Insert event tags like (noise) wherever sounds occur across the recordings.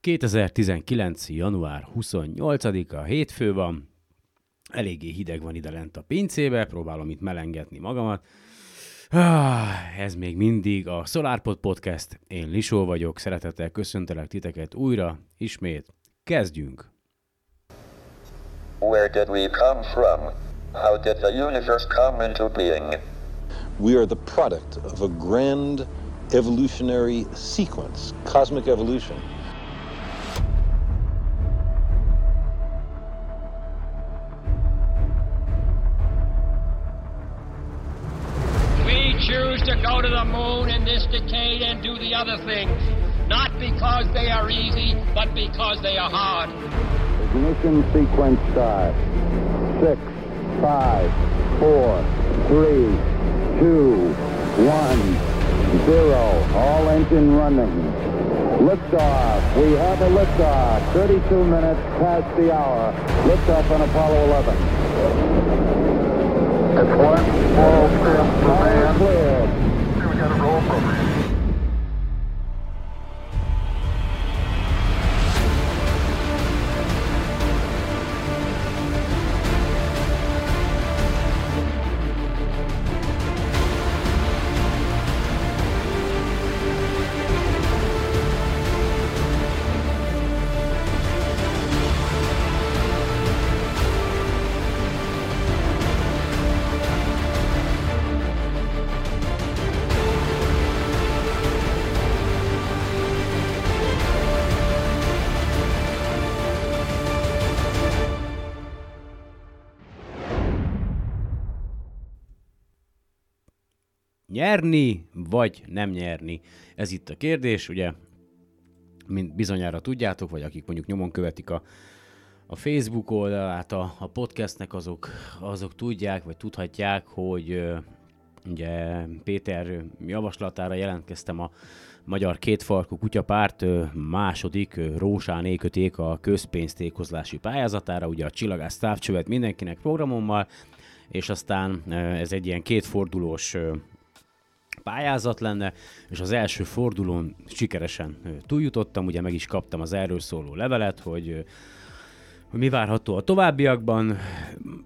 2019. január 28-a hétfő van, eléggé hideg van ide lent a pincébe, próbálom itt melengetni magamat. Ah, ez még mindig a SolarPod Podcast, én Lisó vagyok, szeretettel köszöntelek titeket újra, ismét, kezdjünk! Where did we come from? How did the universe come into being? We are the product of a grand evolutionary sequence, cosmic evolution. Other things, not because they are easy, but because they are hard. Ignition sequence start. Six, five, four, three, two, one, zero. All engine running. Liftoff. We have a liftoff. 32 minutes past the hour. Liftoff on Apollo 11. It's one small step for man. Cleared. We got a roll program. Nyerni, vagy nem nyerni? Ez itt a kérdés, ugye, mint bizonyára tudjátok, vagy akik mondjuk nyomon követik a, a Facebook oldalát a, a podcastnek, azok, azok tudják, vagy tudhatják, hogy ugye Péter javaslatára jelentkeztem a Magyar Kétfarkú Kutyapárt második Rósán éköték a közpénztékozlási pályázatára, ugye a Csillagász távcsövet mindenkinek programommal, és aztán ez egy ilyen kétfordulós pályázat lenne, és az első fordulón sikeresen túljutottam, ugye meg is kaptam az erről szóló levelet, hogy mi várható a továbbiakban.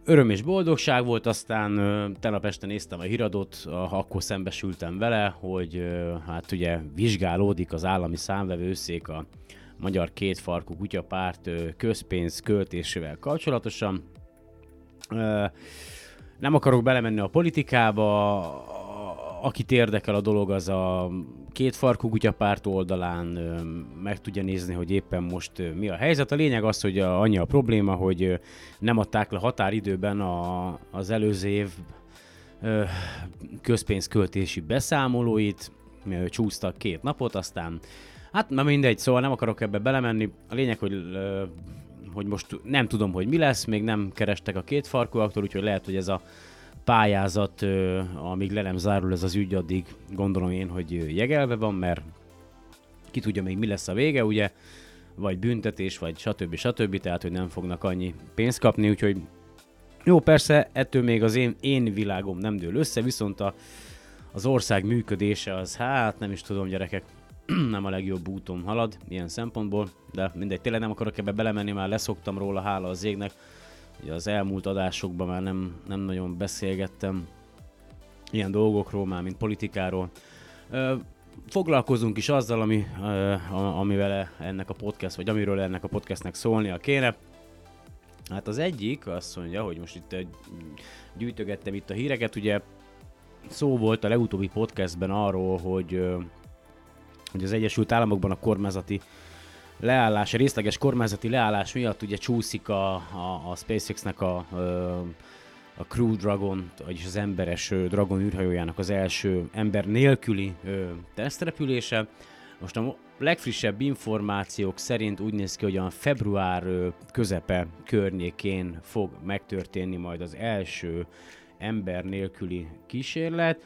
Öröm és boldogság volt, aztán tegnap este néztem a híradót, akkor szembesültem vele, hogy hát ugye vizsgálódik az állami számvevőszék a Magyar Kétfarkú Kutyapárt közpénz költésével kapcsolatosan. Nem akarok belemenni a politikába, akit érdekel a dolog, az a két farkú kutyapárt oldalán meg tudja nézni, hogy éppen most mi a helyzet. A lényeg az, hogy a, annyi a probléma, hogy nem adták le határidőben a, az előző év közpénzköltési beszámolóit, csúsztak két napot, aztán hát na mindegy, szóval nem akarok ebbe belemenni. A lényeg, hogy hogy most nem tudom, hogy mi lesz, még nem kerestek a két farkúaktól, úgyhogy lehet, hogy ez a pályázat, amíg le nem zárul ez az ügy, addig gondolom én, hogy jegelve van, mert ki tudja még mi lesz a vége, ugye, vagy büntetés, vagy stb. stb. Tehát, hogy nem fognak annyi pénzt kapni, úgyhogy jó, persze, ettől még az én, én világom nem dől össze, viszont a, az ország működése az, hát nem is tudom, gyerekek, (clears throat) nem a legjobb úton halad ilyen szempontból, de mindegy, tényleg nem akarok ebbe belemenni, már leszoktam róla, hála az égnek. Ugye az elmúlt adásokban már nem, nem nagyon beszélgettem ilyen dolgokról, már mint politikáról. Foglalkozunk is azzal, ami, amivel ennek a podcast, vagy amiről ennek a podcastnek szólnia kéne. Hát az egyik azt mondja, hogy most itt gyűjtögettem itt a híreket, ugye szó volt a legutóbbi podcastben arról, hogy, hogy az Egyesült Államokban a kormányzati leállás, a részleges kormányzati leállás miatt ugye csúszik a, a, a SpaceX-nek a, a Crew Dragon, vagyis az emberes Dragon űrhajójának az első ember nélküli tesztrepülése. Most a legfrissebb információk szerint úgy néz ki, hogy a február közepe környékén fog megtörténni majd az első ember nélküli kísérlet,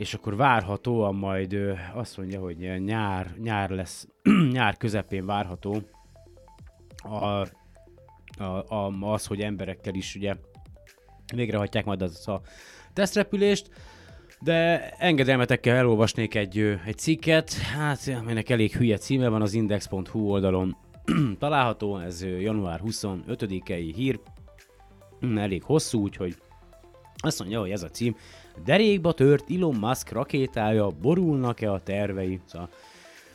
és akkor várhatóan majd ö, azt mondja, hogy nyár, nyár lesz, (clears throat) nyár közepén várható a, a, a, az, hogy emberekkel is ugye végrehajtják majd az a tesztrepülést, de engedelmetekkel elolvasnék egy, egy cikket, hát aminek elég hülye címe van az index.hu oldalon. (clears throat) található, ez január 25-i hír, elég hosszú, úgyhogy azt mondja, hogy ez a cím, derékba tört Elon Musk rakétája, borulnak-e a tervei? Szóval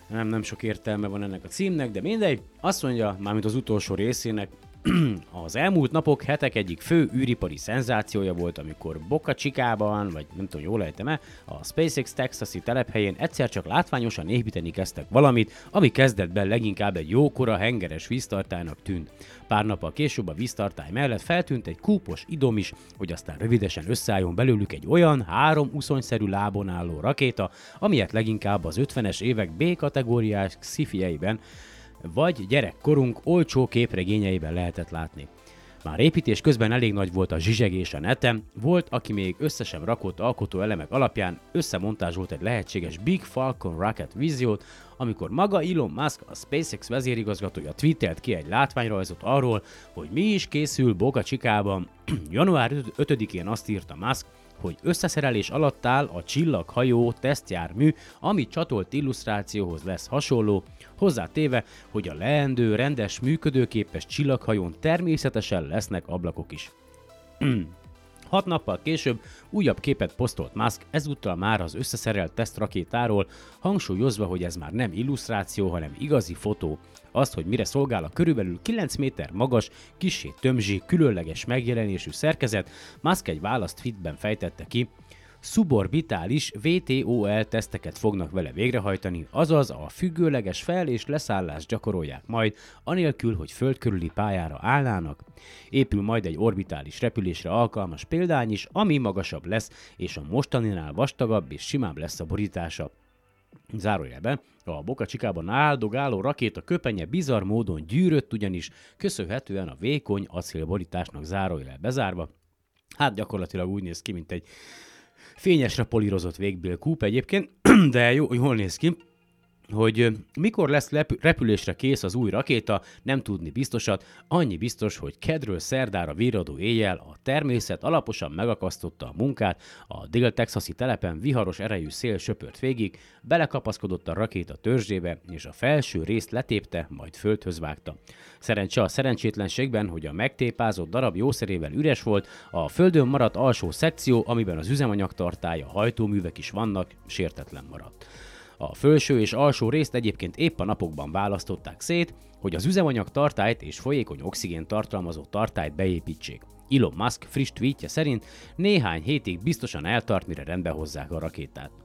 nem, nem sok értelme van ennek a címnek, de mindegy. Azt mondja, mármint az utolsó részének, (clears throat) az elmúlt napok, hetek egyik fő űripari szenzációja volt, amikor Boca Chicában, vagy nem tudom, jól ejtem-e, a SpaceX texasi telephelyén egyszer csak látványosan építeni kezdtek valamit, ami kezdetben leginkább egy jókora hengeres víztartálynak tűnt. Pár nappal később a víztartály mellett feltűnt egy kúpos idom is, hogy aztán rövidesen összeálljon belőlük egy olyan három uszonyszerű lábon álló rakéta, amilyet leginkább az 50-es évek B-kategóriás szifieiben vagy gyerekkorunk olcsó képregényeiben lehetett látni. Már építés közben elég nagy volt a zsizsegés a neten, volt, aki még össze sem rakott alkotó elemek alapján összemontázsolt egy lehetséges Big Falcon Rocket víziót, amikor maga Elon Musk, a SpaceX vezérigazgatója tweetelt ki egy látványrajzot arról, hogy mi is készül Boca Chicában. (clears throat) Január 5-én azt írta Musk, hogy összeszerelés alatt áll a csillaghajó tesztjármű, ami csatolt illusztrációhoz lesz hasonló, hozzátéve, hogy a leendő, rendes, működőképes csillaghajón természetesen lesznek ablakok is. (clears throat) Hat nappal később újabb képet posztolt Musk, ezúttal már az összeszerelt tesztrakétáról, hangsúlyozva, hogy ez már nem illusztráció, hanem igazi fotó. Azt, hogy mire szolgál a körülbelül 9 méter magas, kisé tömzsi, különleges megjelenésű szerkezet, Musk egy választ fitben fejtette ki, szuborbitális VTOL teszteket fognak vele végrehajtani, azaz a függőleges fel- és leszállást gyakorolják majd, anélkül, hogy föld körüli pályára állnának. Épül majd egy orbitális repülésre alkalmas példány is, ami magasabb lesz, és a mostaninál vastagabb és simább lesz a borítása. Zárójelben, a Boca Chicában áldogáló rakéta köpenye bizarr módon gyűrött ugyanis, köszönhetően a vékony acélborításnak zárójel bezárva. Hát gyakorlatilag úgy néz ki, mint egy fényesre polírozott végbél kúp egyébként, (clears throat) de jó, jól néz ki hogy mikor lesz repülésre kész az új rakéta, nem tudni biztosat, annyi biztos, hogy kedről szerdára viradó éjjel a természet alaposan megakasztotta a munkát, a dél-texasi telepen viharos erejű szél söpört végig, belekapaszkodott a rakéta törzsébe, és a felső részt letépte, majd földhöz vágta. Szerencse a szerencsétlenségben, hogy a megtépázott darab jószerével üres volt, a földön maradt alsó szekció, amiben az üzemanyag tartálya, hajtóművek is vannak, sértetlen maradt. A felső és alsó részt egyébként épp a napokban választották szét, hogy az üzemanyag tartályt és folyékony oxigén tartalmazó tartályt beépítsék. Elon Musk friss tweetje szerint néhány hétig biztosan eltart, mire rendbe hozzák a rakétát.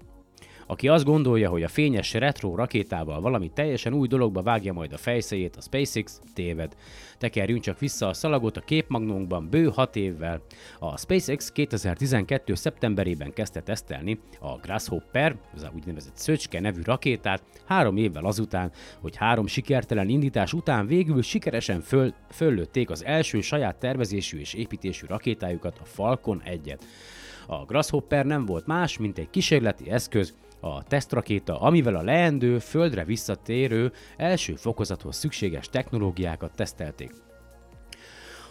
Aki azt gondolja, hogy a fényes retro rakétával valami teljesen új dologba vágja majd a fejszéjét a SpaceX, téved. Tekerjünk csak vissza a szalagot a képmagnónkban bő 6 évvel. A SpaceX 2012. szeptemberében kezdte tesztelni a Grasshopper, az a úgynevezett Szöcske nevű rakétát, három évvel azután, hogy három sikertelen indítás után végül sikeresen föl, föllőtték az első saját tervezésű és építésű rakétájukat, a Falcon 1-et. A Grasshopper nem volt más, mint egy kísérleti eszköz, a tesztrakéta, amivel a leendő, földre visszatérő első fokozathoz szükséges technológiákat tesztelték.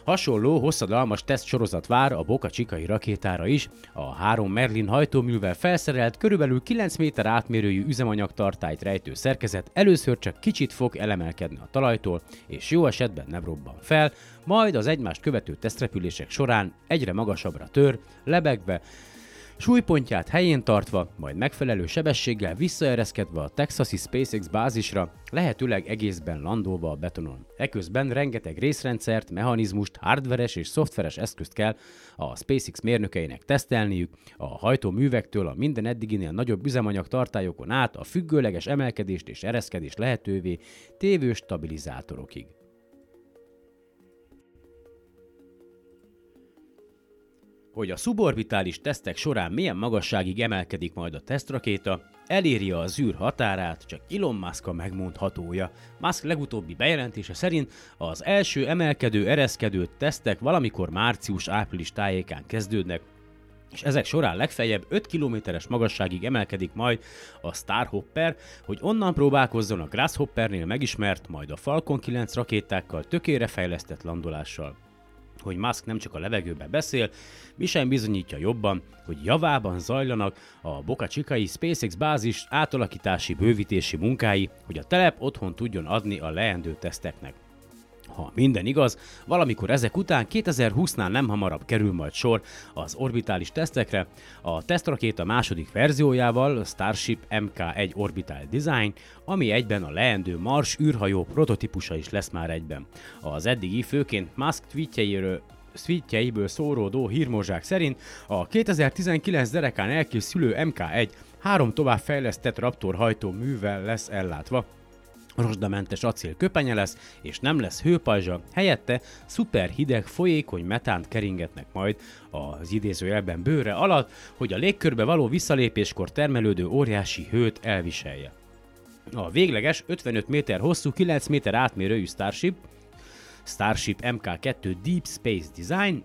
Hasonló, hosszadalmas tesztsorozat vár a Boca Csikai rakétára is, a három Merlin hajtóművel felszerelt, körülbelül 9 méter átmérőjű üzemanyagtartályt rejtő szerkezet először csak kicsit fog elemelkedni a talajtól, és jó esetben nem robban fel, majd az egymást követő tesztrepülések során egyre magasabbra tör, lebegve, Súlypontját helyén tartva, majd megfelelő sebességgel visszaereszkedve a Texasi SpaceX bázisra, lehetőleg egészben landolva a betonon. Eközben rengeteg részrendszert, mechanizmust, hardveres és szoftveres eszközt kell a SpaceX mérnökeinek tesztelniük, a hajtóművektől a minden eddiginél nagyobb üzemanyag tartályokon át a függőleges emelkedést és ereszkedést lehetővé tévő stabilizátorokig. Hogy a szuborbitális tesztek során milyen magasságig emelkedik majd a tesztrakéta, eléri a zűr határát, csak Elon Musk a megmondhatója. Musk legutóbbi bejelentése szerint az első emelkedő, ereszkedő tesztek valamikor március-április tájékán kezdődnek, és ezek során legfeljebb 5 kilométeres magasságig emelkedik majd a Starhopper, hogy onnan próbálkozzon a Grasshoppernél megismert, majd a Falcon 9 rakétákkal tökére fejlesztett landolással. Hogy Musk nem csak a levegőbe beszél, mi sem bizonyítja jobban, hogy javában zajlanak a Boca Chicai SpaceX bázis átalakítási, bővítési munkái, hogy a telep otthon tudjon adni a leendő teszteknek. Ha minden igaz, valamikor ezek után 2020-nál nem hamarabb kerül majd sor az orbitális tesztekre, a tesztrakéta második verziójával, Starship Mk1 Orbital Design, ami egyben a leendő Mars űrhajó prototípusa is lesz már egyben. Az eddigi főként Musk tweetjeiről tweetjeiből szóródó hírmozsák szerint a 2019 derekán elkészülő MK1 három tovább fejlesztett Raptor hajtó művel lesz ellátva, rozsdamentes acél köpenye lesz, és nem lesz hőpajzsa, helyette szuper hideg, folyékony metánt keringetnek majd az idézőjelben bőre alatt, hogy a légkörbe való visszalépéskor termelődő óriási hőt elviselje. A végleges 55 méter hosszú, 9 méter átmérőjű Starship, Starship Mk2 Deep Space Design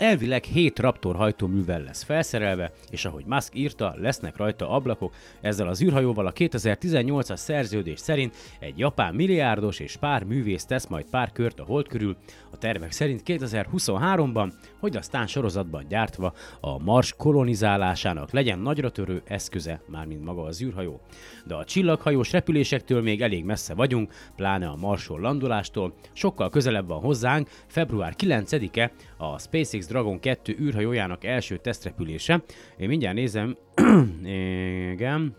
Elvileg 7 Raptor hajtóművel lesz felszerelve, és ahogy Musk írta, lesznek rajta ablakok, ezzel az űrhajóval a 2018-as szerződés szerint egy japán milliárdos és pár művész tesz majd pár kört a hold körül, tervek szerint 2023-ban, hogy aztán sorozatban gyártva a Mars kolonizálásának legyen nagyra törő eszköze, mármint maga az űrhajó. De a csillaghajós repülésektől még elég messze vagyunk, pláne a Marson landolástól, sokkal közelebb van hozzánk, február 9-e a SpaceX Dragon 2 űrhajójának első tesztrepülése. Én mindjárt nézem, (clears throat) igen,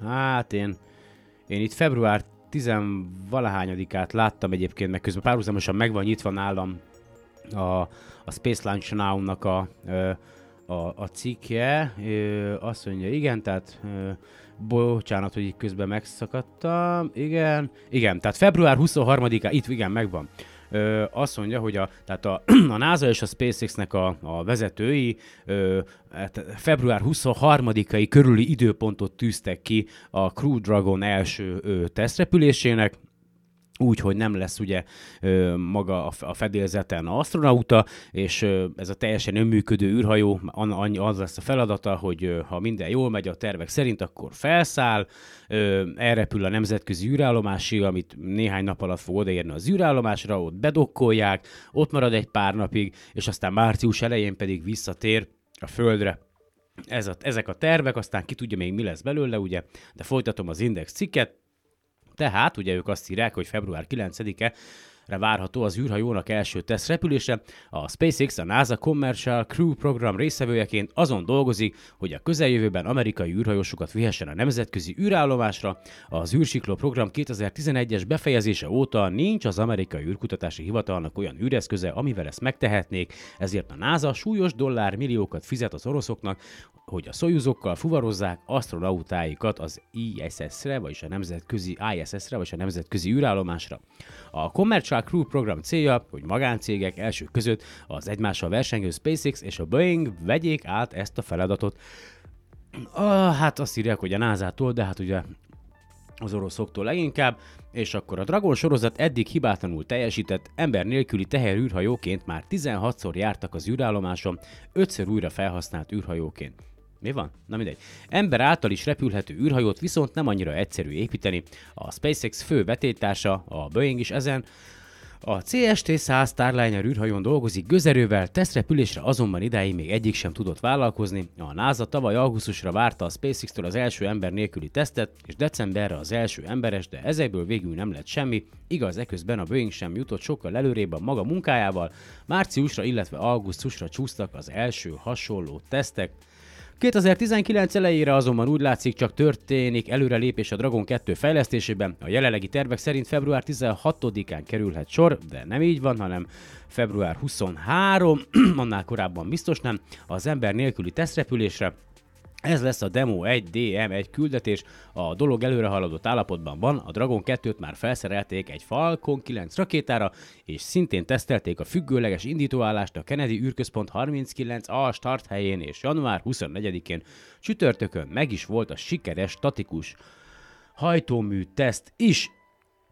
hát én, én itt február 10 valahányadikát láttam egyébként, meg közben párhuzamosan meg van nyitva nálam a, a Space Launch Now-nak a, a, a cikke. Azt mondja, igen, tehát bocsánat, hogy itt közben megszakadtam. Igen, igen, tehát február 23-a, itt igen, megvan ö, azt mondja, hogy a, tehát a, (clears throat) a NASA és a SpaceX-nek a, a vezetői ö, hát február 23-ai körüli időpontot tűztek ki a Crew Dragon első ö, tesztrepülésének, úgy, hogy nem lesz ugye maga a fedélzeten astronauta, és ez a teljesen önműködő űrhajó, az lesz a feladata, hogy ha minden jól megy a tervek szerint, akkor felszáll, elrepül a nemzetközi űrállomásig, amit néhány nap alatt fog odaérni az űrállomásra, ott bedokkolják, ott marad egy pár napig, és aztán március elején pedig visszatér a Földre. Ez a, ezek a tervek, aztán ki tudja még mi lesz belőle, ugye, de folytatom az Index cikket, tehát ugye ők azt írják, hogy február 9-e várható az űrhajónak első teszt repülése, a SpaceX a NASA Commercial Crew program részevőjeként azon dolgozik, hogy a közeljövőben amerikai űrhajósokat vihessen a nemzetközi űrállomásra. Az űrsikló program 2011-es befejezése óta nincs az amerikai űrkutatási hivatalnak olyan űreszköze, amivel ezt megtehetnék, ezért a NASA súlyos dollár milliókat fizet az oroszoknak, hogy a szojuzokkal fuvarozzák astronautáikat az ISS-re, vagyis a nemzetközi ISS-re, vagy a nemzetközi űrállomásra. A Commercial Crew program célja, hogy magáncégek elsők között az egymással versengő SpaceX és a Boeing vegyék át ezt a feladatot. Ah, hát azt írják, hogy a NASA-tól, de hát ugye az oroszoktól leginkább, és akkor a Dragon sorozat eddig hibátlanul teljesített, ember nélküli teherűrhajóként már 16-szor jártak az űrállomáson, 5-ször újra felhasznált űrhajóként. Mi van? Na mindegy. Ember által is repülhető űrhajót viszont nem annyira egyszerű építeni. A SpaceX fő vetétársa, a Boeing is ezen, a CST-100 Starliner űrhajón dolgozik gőzerővel, tesztrepülésre azonban idáig még egyik sem tudott vállalkozni. A NASA tavaly augusztusra várta a SpaceX-től az első ember nélküli tesztet, és decemberre az első emberes, de ezekből végül nem lett semmi. Igaz, eközben a Boeing sem jutott sokkal előrébb a maga munkájával, márciusra, illetve augusztusra csúsztak az első hasonló tesztek. 2019 elejére azonban úgy látszik csak történik előrelépés a Dragon 2 fejlesztésében. A jelenlegi tervek szerint február 16-án kerülhet sor, de nem így van, hanem február 23, (clears throat) annál korábban biztos nem, az ember nélküli tesztrepülésre, ez lesz a Demo 1 DM1 küldetés, a dolog előre haladott állapotban van, a Dragon 2-t már felszerelték egy Falcon 9 rakétára, és szintén tesztelték a függőleges indítóállást a Kennedy űrközpont 39 A start helyén, és január 24-én csütörtökön meg is volt a sikeres statikus hajtómű teszt is,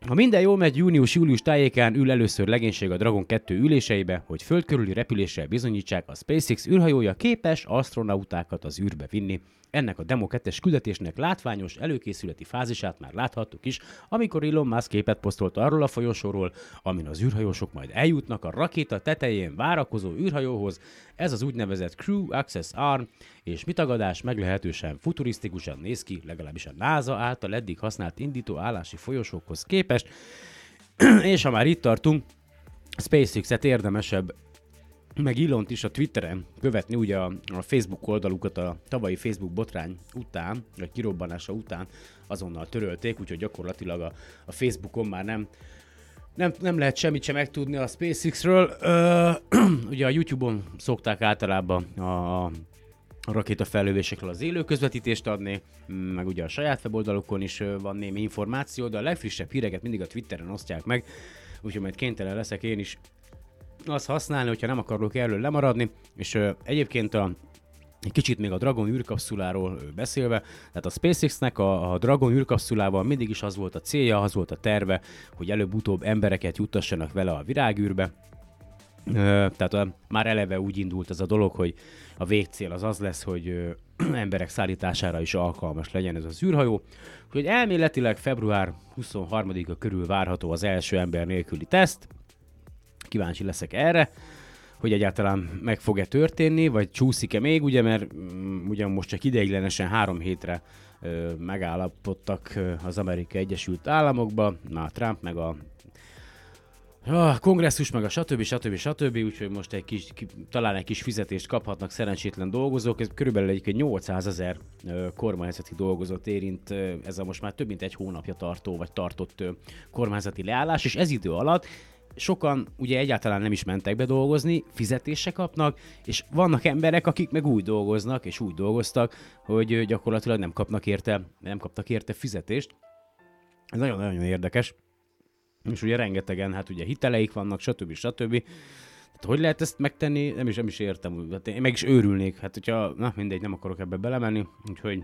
ha minden jól megy, június-július tájékán ül először legénység a Dragon 2 üléseibe, hogy földkörüli repüléssel bizonyítsák, a SpaceX űrhajója képes astronautákat az űrbe vinni. Ennek a Demo 2-es küldetésnek látványos előkészületi fázisát már láthattuk is, amikor Elon Musk képet posztolt arról a folyosóról, amin az űrhajósok majd eljutnak a rakéta tetején várakozó űrhajóhoz, ez az úgynevezett Crew Access Arm, és mitagadás meglehetősen futurisztikusan néz ki, legalábbis a NASA által eddig használt indító állási folyosókhoz képest, (clears throat) és ha már itt tartunk, SpaceX-et érdemesebb meg Ilont is a Twitteren követni, ugye a, a Facebook oldalukat a tavalyi Facebook botrány után, vagy kirobbanása után azonnal törölték, úgyhogy gyakorlatilag a, a Facebookon már nem, nem, nem lehet semmit sem megtudni a SpaceX-ről. Ö, (clears throat) ugye a YouTube-on szokták általában a, rakéta fellövésekről az élő közvetítést adni, meg ugye a saját weboldalukon is van némi információ, de a legfrissebb híreket mindig a Twitteren osztják meg, úgyhogy majd kénytelen leszek én is azt használni, hogyha nem akarok erről lemaradni, és ö, egyébként a egy kicsit még a Dragon űrkapszuláról beszélve, tehát a SpaceX-nek a, a Dragon űrkapszulával mindig is az volt a célja, az volt a terve, hogy előbb-utóbb embereket juttassanak vele a virágűrbe, tehát a, már eleve úgy indult ez a dolog, hogy a végcél az az lesz, hogy ö, (clears throat) emberek szállítására is alkalmas legyen ez az űrhajó. Úgyhogy elméletileg február 23-a körül várható az első ember nélküli teszt. Kíváncsi leszek erre, hogy egyáltalán meg fog-e történni, vagy csúszik-e még, ugye, mert mm, ugyan most csak ideiglenesen három hétre ö, megállapodtak az Amerikai Egyesült Államokba, na Trump meg a a kongresszus, meg a stb. stb. stb. Úgyhogy most egy kis, ki, talán egy kis fizetést kaphatnak szerencsétlen dolgozók. Ez körülbelül egy 800 ezer kormányzati dolgozót érint ez a most már több mint egy hónapja tartó, vagy tartott kormányzati leállás, és ez idő alatt sokan ugye egyáltalán nem is mentek be dolgozni, fizetése kapnak, és vannak emberek, akik meg úgy dolgoznak, és úgy dolgoztak, hogy gyakorlatilag nem kapnak érte, nem kaptak érte fizetést. Ez nagyon-nagyon érdekes. És ugye rengetegen, hát ugye hiteleik vannak, stb. stb. Hát hogy lehet ezt megtenni? Nem is, nem is értem. Hát én meg is őrülnék. Hát hogyha, na mindegy, nem akarok ebbe belemenni. Úgyhogy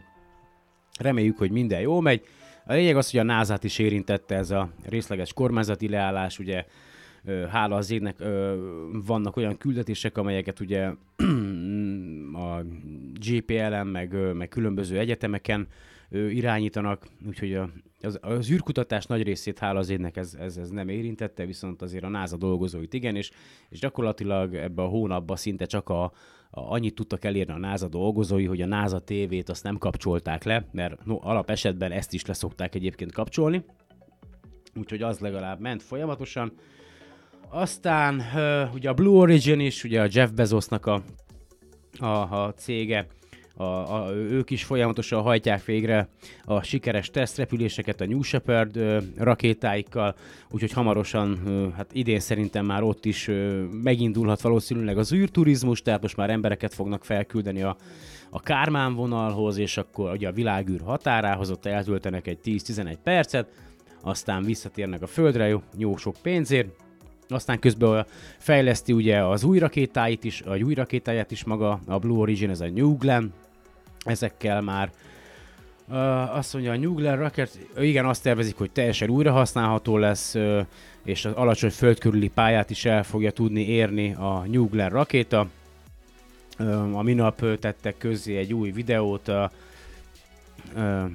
reméljük, hogy minden jó megy. A lényeg az, hogy a NASA-t is érintette ez a részleges kormányzati leállás, ugye hála az égnek vannak olyan küldetések, amelyeket ugye (clears throat) a GPL-en, meg, meg különböző egyetemeken irányítanak, úgyhogy az, az űrkutatás nagy részét hála az égnek ez, ez, ez nem érintette, viszont azért a NASA dolgozóit igen, és, és gyakorlatilag ebbe a hónapban szinte csak a, a, annyit tudtak elérni a NASA dolgozói, hogy a NASA tévét azt nem kapcsolták le, mert no, alap esetben ezt is leszokták egyébként kapcsolni, úgyhogy az legalább ment folyamatosan. Aztán ugye a Blue Origin is, ugye a Jeff Bezosnak a, a, a cége, a, a, ők is folyamatosan hajtják végre a sikeres tesztrepüléseket a New Shepard ö, rakétáikkal, úgyhogy hamarosan, ö, hát idén szerintem már ott is ö, megindulhat valószínűleg az űrturizmus, tehát most már embereket fognak felküldeni a, a Kármán vonalhoz, és akkor ugye a világűr határához ott eltöltenek egy 10-11 percet, aztán visszatérnek a földre, jó, jó sok pénzért, aztán közben fejleszti ugye az új rakétáit is, a új rakétáját is maga, a Blue Origin, ez a New Glenn, ezekkel már Uh, azt mondja, a New Glenn Rocket, igen, azt tervezik, hogy teljesen újra használható lesz, uh, és az alacsony föld körüli pályát is el fogja tudni érni a New Glenn rakéta. Uh, a minap tettek közzé egy új videót, uh, uh,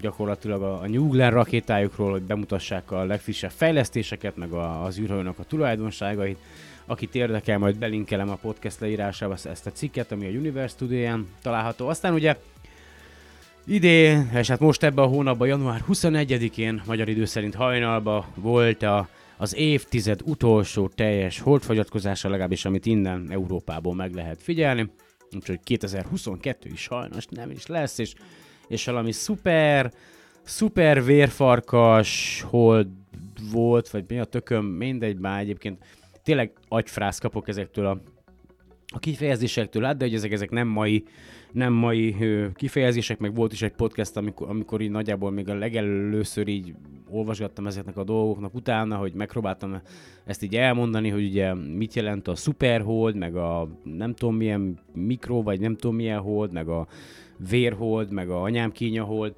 gyakorlatilag a, a New Glenn rakétájukról, hogy bemutassák a legfrissebb fejlesztéseket, meg a, az űrhajónak a tulajdonságait. Akit érdekel, majd belinkelem a podcast leírásába ezt a cikket, ami a Universe Studio-en található. Aztán ugye idén, és hát most ebben a hónapban, január 21-én, magyar idő szerint hajnalban volt a, az évtized utolsó teljes holdfogyatkozása, legalábbis amit innen Európából meg lehet figyelni. Úgyhogy 2022 is sajnos nem is lesz, és, és valami szuper, szuper vérfarkas hold volt, vagy mi a tököm, mindegy már egyébként. Tényleg agyfrász kapok ezektől a, a kifejezésektől. Át, de hogy ezek, ezek nem mai, nem mai ö, kifejezések, meg volt is egy podcast, amikor, amikor így nagyjából még a legelőször így olvasgattam ezeknek a dolgoknak utána, hogy megpróbáltam ezt így elmondani, hogy ugye mit jelent a superhold, meg a nem tudom milyen mikro, vagy nem tudom milyen hold, meg a vérhold, meg a anyám kínyahold.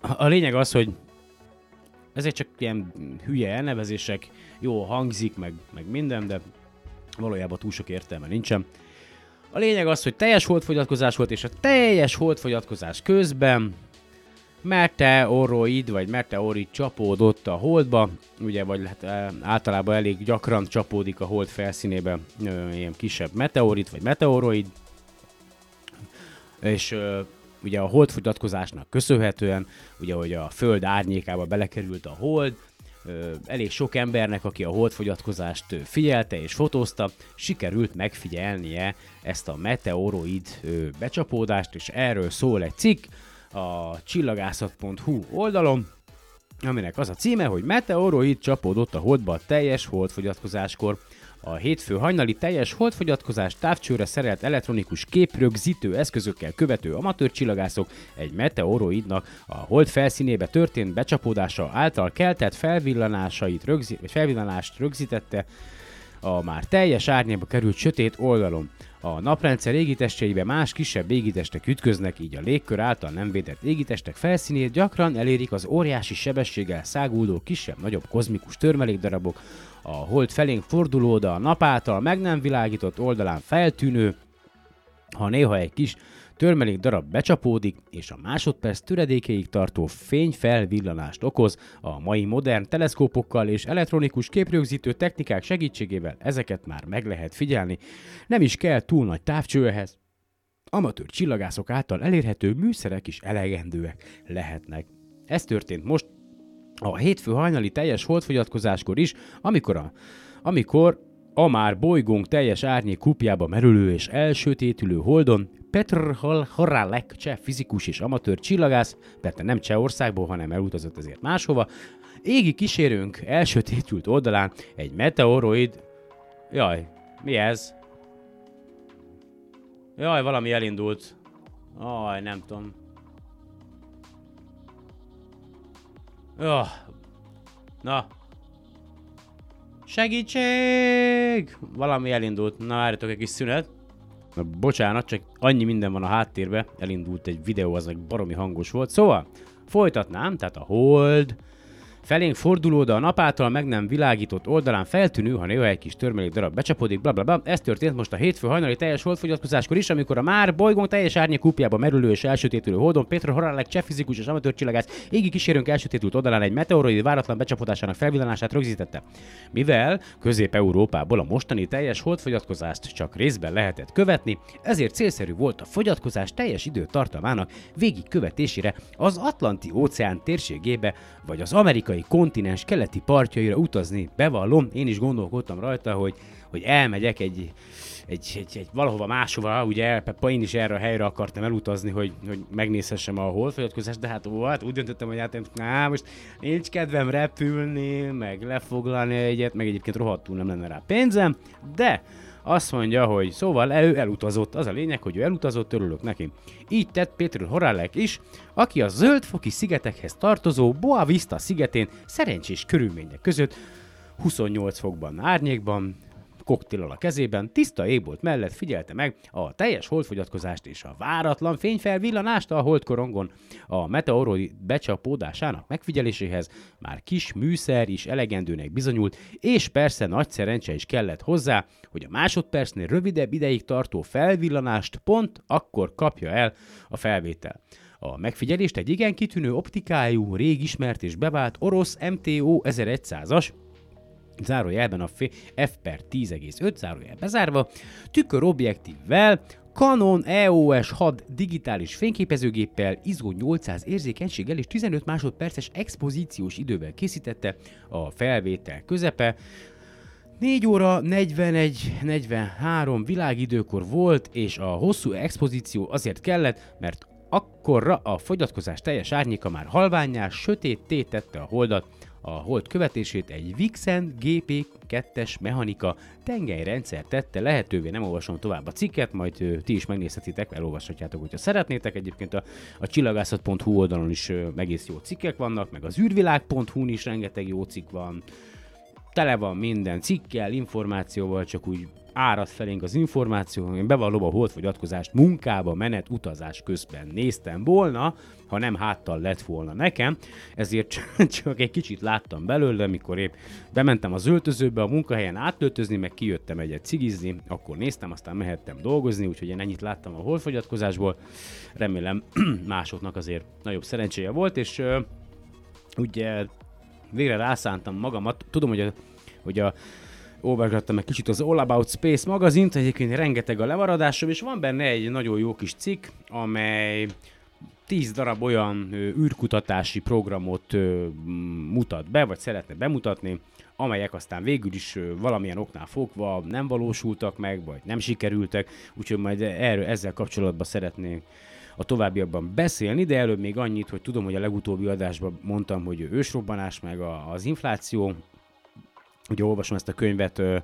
A, lényeg az, hogy ezek csak ilyen hülye elnevezések, jó hangzik, meg, meg minden, de valójában túl sok értelme nincsen. A lényeg az, hogy teljes holdfogyatkozás volt, és a teljes holdfogyatkozás közben meteoroid, vagy meteorid csapódott a holdba, ugye, vagy hát e, általában elég gyakran csapódik a hold felszínébe ö, ilyen kisebb meteorit, vagy meteoroid, és ugye a holdfogyatkozásnak köszönhetően, ugye, hogy a föld árnyékába belekerült a hold, elég sok embernek, aki a holdfogyatkozást figyelte és fotózta, sikerült megfigyelnie ezt a meteoroid becsapódást, és erről szól egy cikk a csillagászat.hu oldalon, aminek az a címe, hogy meteoroid csapódott a holdba a teljes holdfogyatkozáskor. A hétfő hajnali teljes holdfogyatkozás távcsőre szerelt elektronikus képrögzítő eszközökkel követő amatőr csillagászok egy meteoroidnak a hold felszínébe történt becsapódása által keltett felvillanásait rögzi- felvillanást rögzítette a már teljes árnyékba került sötét oldalon. A naprendszer égitestjeibe más kisebb égitestek ütköznek, így a légkör által nem védett égitestek felszínét gyakran elérik az óriási sebességgel száguldó kisebb-nagyobb kozmikus törmelékdarabok, a hold felénk forduló, de a nap által meg nem világított oldalán feltűnő, ha néha egy kis törmelék darab becsapódik, és a másodperc töredékeig tartó fényfelvillanást okoz, a mai modern teleszkópokkal és elektronikus képrögzítő technikák segítségével ezeket már meg lehet figyelni, nem is kell túl nagy távcső ehhez. Amatőr csillagászok által elérhető műszerek is elegendőek lehetnek. Ez történt most a hétfő hajnali teljes holdfogyatkozáskor is, amikor a, amikor a már bolygónk teljes árnyék kupjába merülő és elsötétülő holdon Petr Horalek, cseh fizikus és amatőr csillagász, persze nem Csehországból, hanem elutazott ezért máshova, égi kísérőnk elsötétült oldalán egy meteoroid... Jaj, mi ez? Jaj, valami elindult. Aj, nem tudom. Öh. Na. Segítség! Valami elindult. Na, várjatok egy kis szünet. Na, bocsánat, csak annyi minden van a háttérbe. Elindult egy videó, az egy baromi hangos volt. Szóval, folytatnám, tehát a hold, Felénk forduló, de a nap által meg nem világított oldalán feltűnő, ha néha egy kis törmelék darab becsapódik, bla bla bla. Ez történt most a hétfő hajnali teljes holdfogyatkozáskor is, amikor a már bolygónk teljes árnyék kupjába merülő és elsötétülő holdon Petr Horalek, cseh fizikus és amatőr csillagász égi kísérőnk elsötétült oldalán egy meteoroid váratlan becsapódásának felvillanását rögzítette. Mivel Közép-Európából a mostani teljes holdfogyatkozást csak részben lehetett követni, ezért célszerű volt a fogyatkozás teljes időtartamának végig követésére az Atlanti óceán térségébe vagy az amerikai kontinens keleti partjaira utazni. Bevallom, én is gondolkodtam rajta, hogy, hogy elmegyek egy, egy, egy, egy valahova máshova, ugye én is erre a helyre akartam elutazni, hogy, hogy megnézhessem a holfolyatkozást, de hát, ó, hát úgy döntöttem, hogy hát á, most nincs kedvem repülni, meg lefoglalni egyet, meg egyébként rohadtul nem lenne rá pénzem, de azt mondja, hogy szóval ő elutazott. Az a lényeg, hogy ő elutazott, örülök neki. Így tett Péter Horalek is, aki a zöldfoki szigetekhez tartozó Boa Vista szigetén szerencsés körülmények között 28 fokban árnyékban, koktéllal a kezében, tiszta égbolt mellett figyelte meg a teljes holdfogyatkozást és a váratlan fényfelvillanást a holdkorongon. A meteoroid becsapódásának megfigyeléséhez már kis műszer is elegendőnek bizonyult, és persze nagy szerencse is kellett hozzá, hogy a másodpercnél rövidebb ideig tartó felvillanást pont akkor kapja el a felvétel. A megfigyelést egy igen kitűnő optikájú, rég ismert és bevált orosz MTO 1100-as, zárójelben a F per 10,5 zárójel bezárva, tükörobjektívvel, Canon EOS 6 digitális fényképezőgéppel, ISO 800 érzékenységgel és 15 másodperces expozíciós idővel készítette a felvétel közepe. 4 óra 41-43 világidőkor volt, és a hosszú expozíció azért kellett, mert akkorra a fogyatkozás teljes árnyéka már halványá, sötét tette a holdat, a hold követését egy Vixen GP2-es mechanika tengelyrendszer tette lehetővé. Nem olvasom tovább a cikket, majd ö, ti is megnézhetitek, elolvashatjátok, hogyha szeretnétek. Egyébként a, a csillagászat.hu oldalon is ö, egész jó cikkek vannak, meg az űrvilág.hu-n is rengeteg jó cikk van. Tele van minden cikkel, információval, csak úgy árad felénk az információ, én bevallom a holdfogyatkozást munkába, menet, utazás közben néztem volna, ha nem háttal lett volna nekem, ezért (laughs) csak egy kicsit láttam belőle, mikor épp bementem az öltözőbe a munkahelyen átöltözni, meg kijöttem egyet cigizni, akkor néztem, aztán mehettem dolgozni, úgyhogy én ennyit láttam a holdfogyatkozásból. Remélem (clears throat) másoknak azért nagyobb szerencséje volt, és ugye végre rászántam magamat. Tudom, hogy a, hogy a olvasgattam egy kicsit az All About Space magazint, egyébként rengeteg a levaradásom, és van benne egy nagyon jó kis cikk, amely 10 darab olyan űrkutatási programot mutat be, vagy szeretne bemutatni, amelyek aztán végül is valamilyen oknál fogva nem valósultak meg, vagy nem sikerültek, úgyhogy majd erről, ezzel kapcsolatban szeretnék a továbbiakban beszélni, de előbb még annyit, hogy tudom, hogy a legutóbbi adásban mondtam, hogy ősrobbanás meg a, az infláció. Ugye olvasom ezt a könyvet, ö,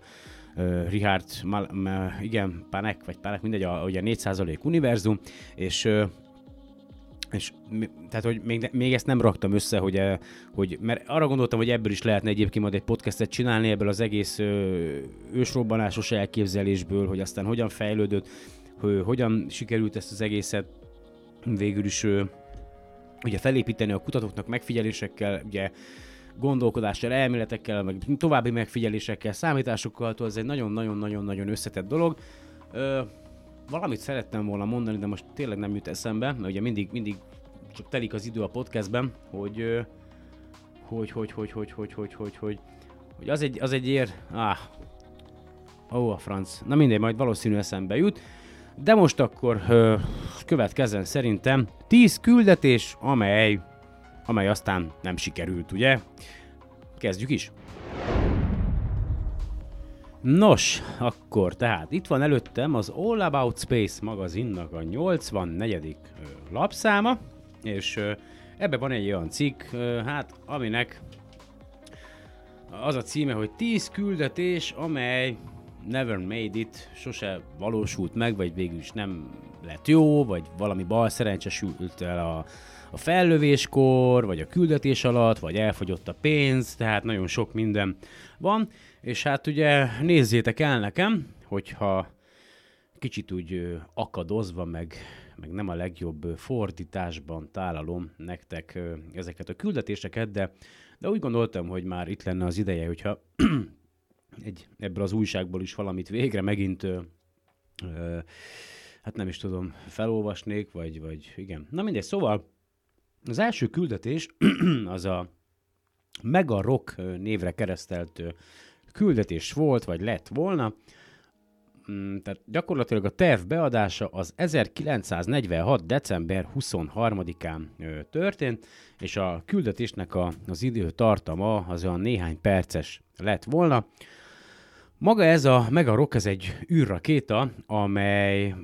ö, Richard, Mal, Mal, igen, Panek, vagy Panek, mindegy, a, ugye a 4% univerzum, és és tehát, hogy még, még ezt nem raktam össze, hogy, hogy, mert arra gondoltam, hogy ebből is lehetne egyébként majd egy podcastet csinálni, ebből az egész ö, ősrobbanásos elképzelésből, hogy aztán hogyan fejlődött, hogy hogyan sikerült ezt az egészet végül is ö, ugye felépíteni a kutatóknak megfigyelésekkel, ugye gondolkodással, elméletekkel, meg további megfigyelésekkel, számításokkal, ez egy nagyon-nagyon-nagyon-nagyon összetett dolog. Ö, valamit szerettem volna mondani, de most tényleg nem jut eszembe, mert ugye mindig, mindig csak telik az idő a podcastben, hogy hogy, hogy, hogy, hogy, hogy, hogy, hogy, hogy, hogy az egy, az egy ér... Ah, ó, a franc. Na mindegy, majd valószínű eszembe jut. De most akkor ö, következzen szerintem 10 küldetés, amely, amely aztán nem sikerült, ugye? Kezdjük is. Nos, akkor tehát itt van előttem az All About Space magazinnak a 84. lapszáma, és ebbe van egy olyan cikk, hát aminek az a címe, hogy 10 küldetés, amely never made it, sose valósult meg, vagy végül is nem lett jó, vagy valami bal szerencse sült el a, a fellövéskor, vagy a küldetés alatt, vagy elfogyott a pénz, tehát nagyon sok minden van. És hát ugye nézzétek el nekem, hogyha kicsit úgy akadozva, meg, meg nem a legjobb fordításban tálalom nektek ezeket a küldetéseket, de, de úgy gondoltam, hogy már itt lenne az ideje, hogyha (clears throat) egy, ebből az újságból is valamit végre megint ö, ö, hát nem is tudom, felolvasnék, vagy, vagy igen. Na mindegy, szóval az első küldetés (clears throat) az a Mega Rock névre keresztelt küldetés volt, vagy lett volna. Mm, tehát gyakorlatilag a terv beadása az 1946. december 23-án történt, és a küldetésnek a, az idő tartama az olyan néhány perces lett volna. Maga ez a Mega Rock, ez egy űrrakéta, amely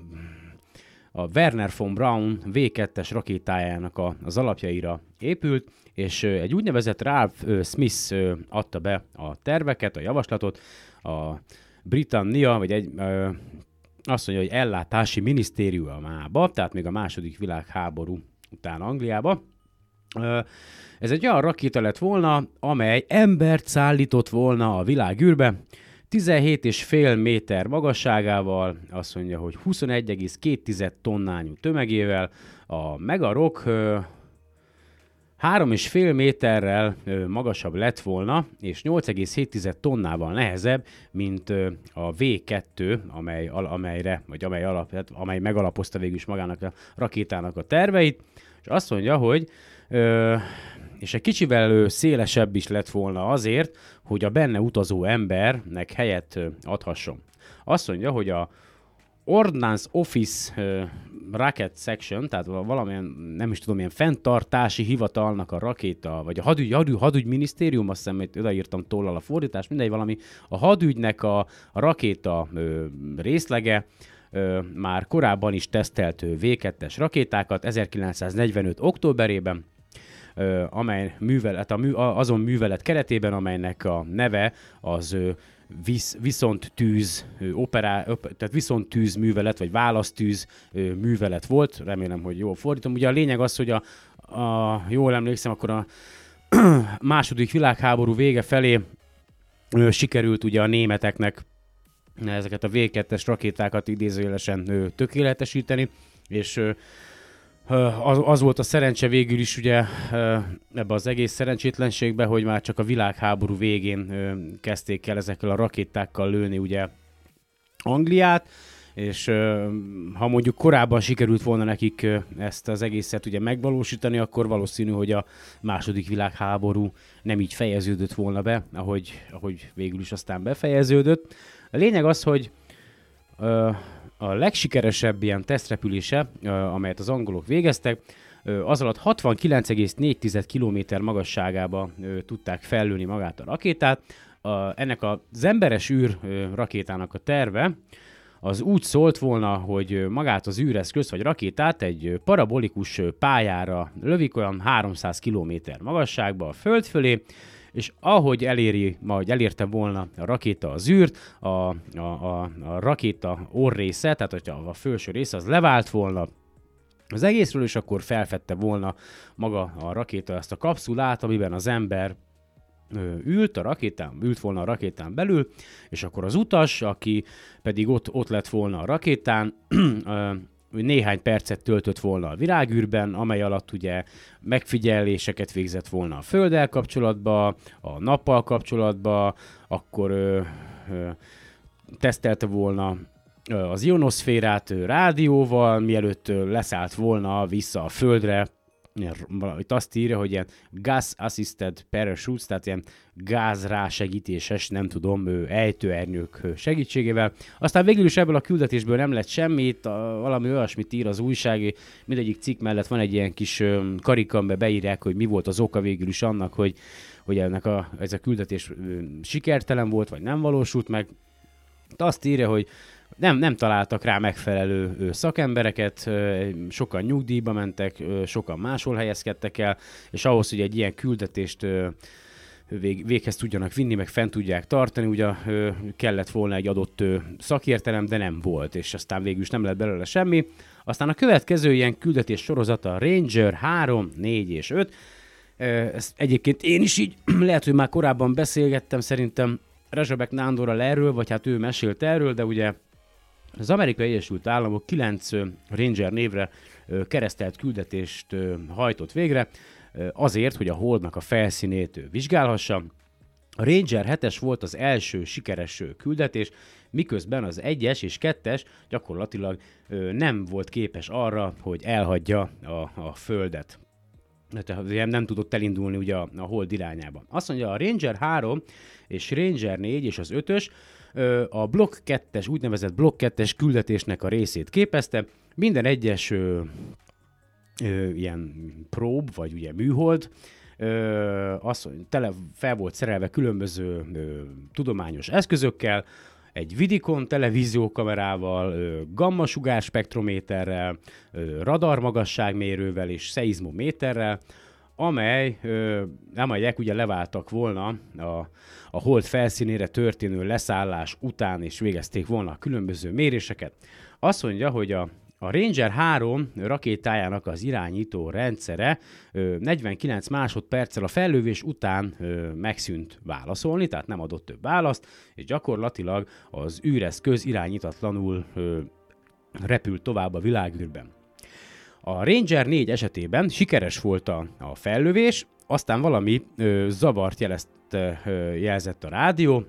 a Werner von Braun V2-es rakétájának a, az alapjaira épült, és egy úgynevezett Ralph Smith adta be a terveket, a javaslatot, a Britannia, vagy egy, ö, azt mondja, hogy ellátási minisztériumába, tehát még a második világháború után Angliába. Ö, ez egy olyan rakéta lett volna, amely embert szállított volna a világűrbe, 17,5 méter magasságával, azt mondja, hogy 21,2 tonnányú tömegével, a Megarok 3,5 méterrel magasabb lett volna, és 8,7 tonnával nehezebb, mint a V2, amely, amelyre, vagy amely, alap, hát, amely megalapozta végül is magának a rakétának a terveit, és azt mondja, hogy és egy kicsivel szélesebb is lett volna azért, hogy a benne utazó embernek helyet adhasson. Azt mondja, hogy a Ordnance Office Rocket Section, tehát valamilyen, nem is tudom, ilyen fenntartási hivatalnak a rakéta, vagy a hadügy, hadügy, hadügyminisztérium, azt hiszem, hogy odaírtam tollal a fordítás, mindegy, valami, a hadügynek a, rakéta ö, részlege, már korábban is tesztelt V2-es rakétákat, 1945. októberében, amely művelet, a mű, azon művelet keretében, amelynek a neve az visz, viszont tűz operá, tehát viszont tűz művelet, vagy választűz művelet volt, remélem, hogy jól fordítom. Ugye a lényeg az, hogy a, a jól emlékszem, akkor a (clears throat) második világháború vége felé sikerült ugye a németeknek ezeket a V2-es rakétákat idézőjelesen tökéletesíteni, és az, az volt a szerencse végül is ugye ebbe az egész szerencsétlenségbe, hogy már csak a világháború végén kezdték el ezekkel a rakétákkal lőni ugye Angliát, és ha mondjuk korábban sikerült volna nekik ezt az egészet ugye megvalósítani, akkor valószínű, hogy a második világháború nem így fejeződött volna be, ahogy, ahogy végül is aztán befejeződött. A lényeg az, hogy a legsikeresebb ilyen tesztrepülése, amelyet az angolok végeztek, az alatt 69,4 km magasságába tudták fellőni magát a rakétát. A, ennek az emberes űr rakétának a terve, az úgy szólt volna, hogy magát az űreszközt vagy rakétát egy parabolikus pályára lövik olyan 300 km magasságba a föld fölé, és ahogy eléri, majd elérte volna a rakéta az űrt, a, a, a, a rakéta orrésze, tehát hogyha a felső része az levált volna az egészről, és akkor felfedte volna maga a rakéta ezt a kapszulát, amiben az ember ült a rakétán, ült volna a rakétán belül, és akkor az utas, aki pedig ott, ott lett volna a rakétán, (clears throat) néhány percet töltött volna a világűrben, amely alatt ugye megfigyeléseket végzett volna a Földdel kapcsolatba, a nappal kapcsolatba, akkor ö, ö, tesztelte volna az ionoszférát rádióval, mielőtt leszállt volna vissza a Földre, itt azt írja, hogy ilyen gas assisted parachutes, tehát ilyen gáz rásegítéses, nem tudom, ejtőernyők segítségével. Aztán végül is ebből a küldetésből nem lett semmit, valami olyasmit ír az újság, mindegyik cikk mellett van egy ilyen kis karika, amiben beírják, hogy mi volt az oka végül is annak, hogy, hogy ennek a, ez a küldetés sikertelen volt, vagy nem valósult meg. Azt írja, hogy nem, nem találtak rá megfelelő szakembereket, sokan nyugdíjba mentek, sokan máshol helyezkedtek el, és ahhoz, hogy egy ilyen küldetést vég, véghez tudjanak vinni, meg fent tudják tartani, ugye ö, kellett volna egy adott ö, szakértelem, de nem volt, és aztán végül is nem lett belőle semmi. Aztán a következő ilyen küldetés sorozata Ranger 3, 4 és 5. Ö, Ezt egyébként én is így, (clears throat) lehet, hogy már korábban beszélgettem, szerintem Rezsabek Nándorral erről, vagy hát ő mesélt erről, de ugye az Amerikai Egyesült Államok 9 ö, Ranger névre keresztelt küldetést hajtott végre, azért, hogy a Holdnak a felszínét vizsgálhassa. A Ranger 7-es volt az első sikeres küldetés, miközben az 1-es és 2-es gyakorlatilag nem volt képes arra, hogy elhagyja a, a Földet. Tehát nem tudott elindulni ugye a, a hold irányába. Azt mondja, a Ranger 3 és Ranger 4 és az 5-ös ö, a Block 2-es, úgynevezett Block 2-es küldetésnek a részét képezte. Minden egyes ö, ö, ilyen prób, vagy ugye műhold, ö, az, tele fel volt szerelve különböző ö, tudományos eszközökkel, egy Vidikon televíziókamerával, ö, gamma spektrométerrel, ö, radar magasságmérővel és szeizmométerrel, amely, ö, amelyek ugye leváltak volna a, a hold felszínére történő leszállás után, és végezték volna a különböző méréseket. Azt mondja, hogy a, a Ranger 3 rakétájának az irányító rendszere ö, 49 másodperccel a fellövés után megszűnt válaszolni, tehát nem adott több választ, és gyakorlatilag az űreszköz irányítatlanul repült tovább a világűrben. A Ranger 4 esetében sikeres volt a, a fellövés, aztán valami ö, zavart jelezt, ö, jelzett a rádió,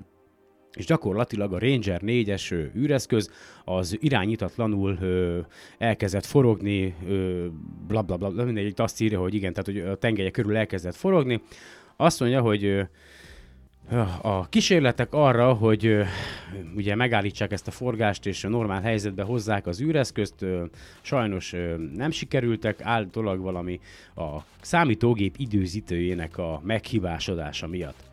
és gyakorlatilag a Ranger 4-es ö, űreszköz az irányítatlanul ö, elkezdett forogni, ö, bla bla bla, bla, mindegy, itt azt írja, hogy igen, tehát hogy a tengelye körül elkezdett forogni. Azt mondja, hogy a kísérletek arra, hogy ugye megállítsák ezt a forgást és normál helyzetbe hozzák az űreszközt, sajnos nem sikerültek, állítólag valami a számítógép időzítőjének a meghibásodása miatt.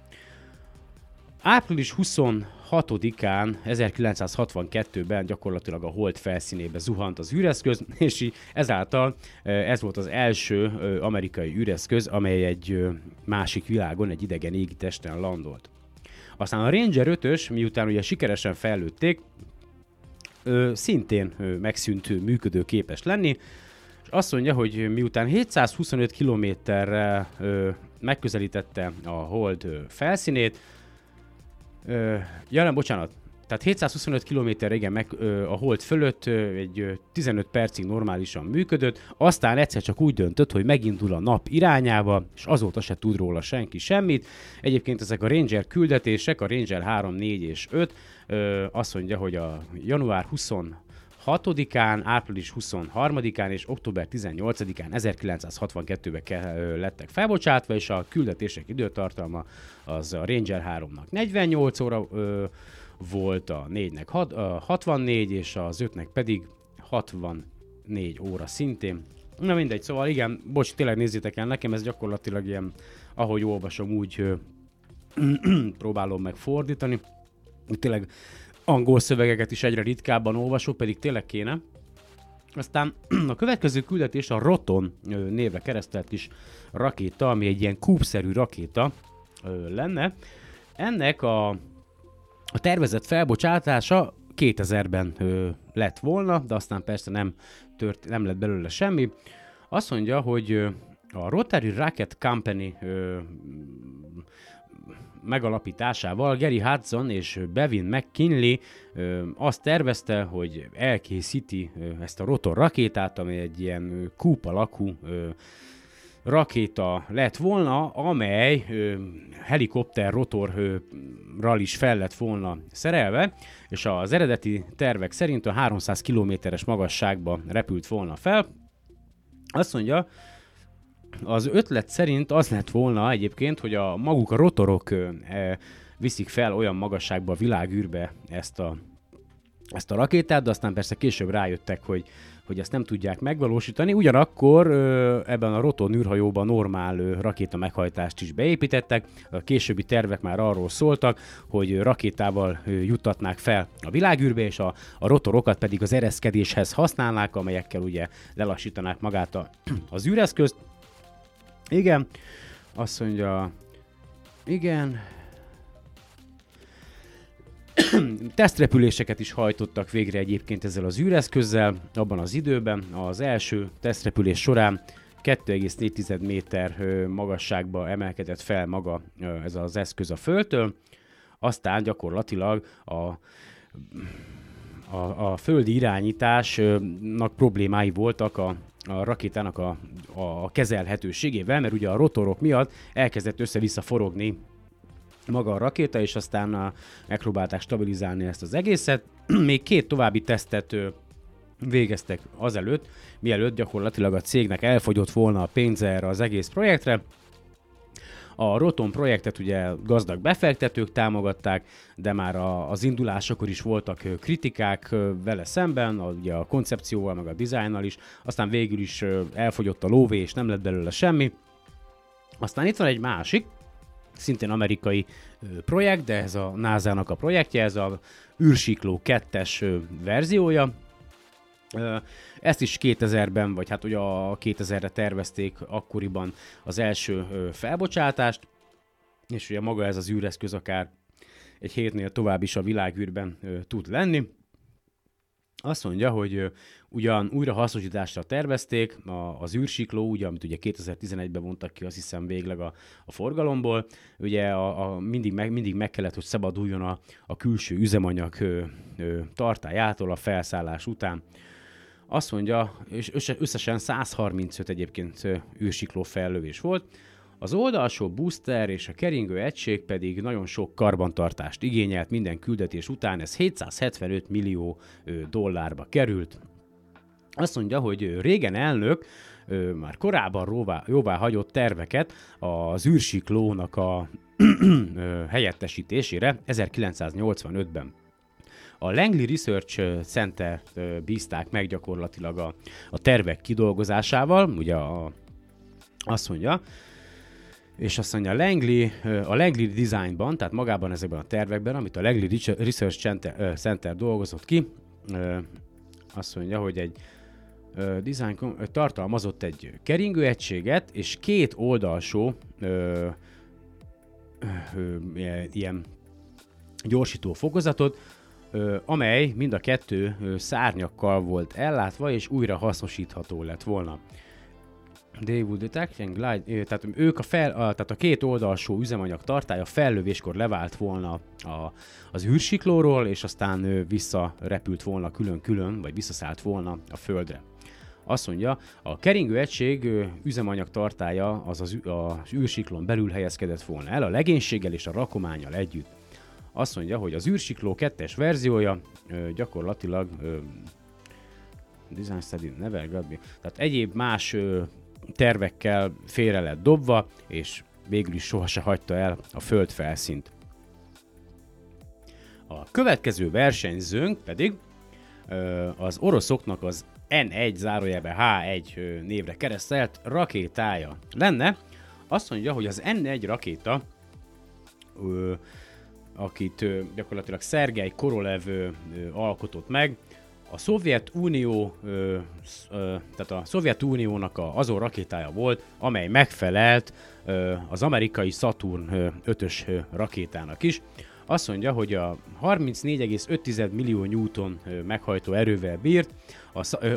Április 26-án 1962-ben gyakorlatilag a hold felszínébe zuhant az űreszköz, (laughs) és így ezáltal ez volt az első amerikai űreszköz, amely egy másik világon, egy idegen égitesten landolt. Aztán a Ranger 5-ös, miután ugye sikeresen fejlődték, szintén megszűnt működőképes lenni, és azt mondja, hogy miután 725 kilométerre megközelítette a hold felszínét, ö, ja nem, bocsánat, tehát 725 km igen, meg, ö, a hold fölött ö, egy ö, 15 percig normálisan működött, aztán egyszer csak úgy döntött, hogy megindul a nap irányába, és azóta se tud róla senki semmit. Egyébként ezek a Ranger küldetések, a Ranger 3, 4 és 5, ö, azt mondja, hogy a január 20 6-án, április 23-án és október 18-án 1962-ben ke- lettek felbocsátva, és a küldetések időtartalma az a Ranger 3-nak 48 óra ö, volt, a 4-nek hat- ö, 64, és az 5-nek pedig 64 óra szintén. Na mindegy, szóval igen, bocs, tényleg nézzétek el, nekem ez gyakorlatilag ilyen, ahogy olvasom, úgy ö, (clears throat) próbálom meg fordítani. Tényleg angol szövegeket is egyre ritkábban olvasok, pedig tényleg kéne. Aztán a következő küldetés a Roton névre keresztelt kis rakéta, ami egy ilyen kúbszerű rakéta lenne. Ennek a, a tervezett felbocsátása 2000-ben ö, lett volna, de aztán persze nem, tört, nem lett belőle semmi. Azt mondja, hogy a Rotary Rocket Company megalapításával Gary Hudson és Bevin McKinley azt tervezte, hogy elkészíti ezt a rotor rakétát, ami egy ilyen kúp alakú rakéta lett volna, amely ö, helikopter rotorral is fel lett volna szerelve, és az eredeti tervek szerint a 300 kilométeres magasságba repült volna fel. Azt mondja, az ötlet szerint az lett volna egyébként, hogy a maguk a rotorok e, viszik fel olyan magasságba a világűrbe ezt a, ezt a rakétát, de aztán persze később rájöttek, hogy, hogy ezt nem tudják megvalósítani. Ugyanakkor ebben a rotor űrhajóban normál rakéta meghajtást is beépítettek. A későbbi tervek már arról szóltak, hogy rakétával juttatnák fel a világűrbe, és a, a rotorokat pedig az ereszkedéshez használnák, amelyekkel ugye lelassítanák magát a, az űreszközt. Igen, azt mondja, igen, (clears throat) tesztrepüléseket is hajtottak végre egyébként ezzel az űreszközzel abban az időben. Az első tesztrepülés során 2,4 méter magasságba emelkedett fel maga ez az eszköz a Földtől, aztán gyakorlatilag a a, a földi irányításnak problémái voltak a, a rakétának a, a kezelhetőségével, mert ugye a rotorok miatt elkezdett össze-vissza forogni maga a rakéta, és aztán a, megpróbálták stabilizálni ezt az egészet. (clears throat) Még két további tesztet végeztek azelőtt, mielőtt gyakorlatilag a cégnek elfogyott volna a pénze erre az egész projektre. A Roton projektet ugye gazdag befektetők támogatták, de már a, az indulásakor is voltak kritikák vele szemben, a, ugye a koncepcióval, meg a dizájnnal is, aztán végül is elfogyott a lóvé, és nem lett belőle semmi. Aztán itt van egy másik, szintén amerikai projekt, de ez a NASA-nak a projektje, ez a űrsikló 2-es verziója. Ezt is 2000-ben, vagy hát ugye a 2000-re tervezték akkoriban az első felbocsátást, és ugye maga ez az űreszköz akár egy hétnél tovább is a világűrben tud lenni. Azt mondja, hogy ugyan újra hasznosításra tervezték a, az űrsikló, ugye, amit ugye 2011-ben vontak ki, azt hiszem végleg a, a forgalomból. Ugye a, a, mindig, meg, mindig meg kellett, hogy szabaduljon a, a külső üzemanyag ö, ö, tartályától a felszállás után. Azt mondja, és össze- összesen 135 egyébként űrsikló fellövés volt. Az oldalsó booster és a keringő egység pedig nagyon sok karbantartást igényelt minden küldetés után, ez 775 millió dollárba került. Azt mondja, hogy régen elnök már korábban jóvá, jóvá hagyott terveket az űrsiklónak a helyettesítésére 1985-ben. A Langley Research Center bízták meg gyakorlatilag a, a tervek kidolgozásával, ugye a, azt mondja, és azt mondja, a Langley, a Langley Designban, tehát magában ezekben a tervekben, amit a Langley Research- Center, Center dolgozott ki, azt mondja, hogy egy design tartalmazott egy keringőegységet, és két oldalsó ilyen gyorsító fokozatot, amely mind a kettő szárnyakkal volt ellátva, és újra hasznosítható lett volna. They would and glide, tehát ők a, fel, a, tehát a két oldalsó üzemanyag tartája fellövéskor levált volna a, az űrsiklóról, és aztán visszarepült volna külön-külön, vagy visszaszállt volna a földre. Azt mondja, a keringő egység üzemanyag tartája az az, az űrsiklón belül helyezkedett volna el a legénységgel és a rakományjal együtt. Azt mondja, hogy az űrsikló kettes verziója gyakorlatilag ö, Design Study, Never Me. Tehát egyéb más tervekkel félre lett dobva, és végül is sohasem hagyta el a föld felszínt. A következő versenyzőnk pedig az oroszoknak az N1 zárójelbe H1 ö, névre keresztelt rakétája lenne. Azt mondja, hogy az N1 rakéta, akit gyakorlatilag Szergej Korolev alkotott meg, a Szovjetunió, ö, sz- ö, tehát a Szovjetuniónak a, azon rakétája volt, amely megfelelt az amerikai Saturn ö, 5-ös ö, rakétának is. Azt mondja, hogy a 34,5 millió Newton meghajtó erővel bírt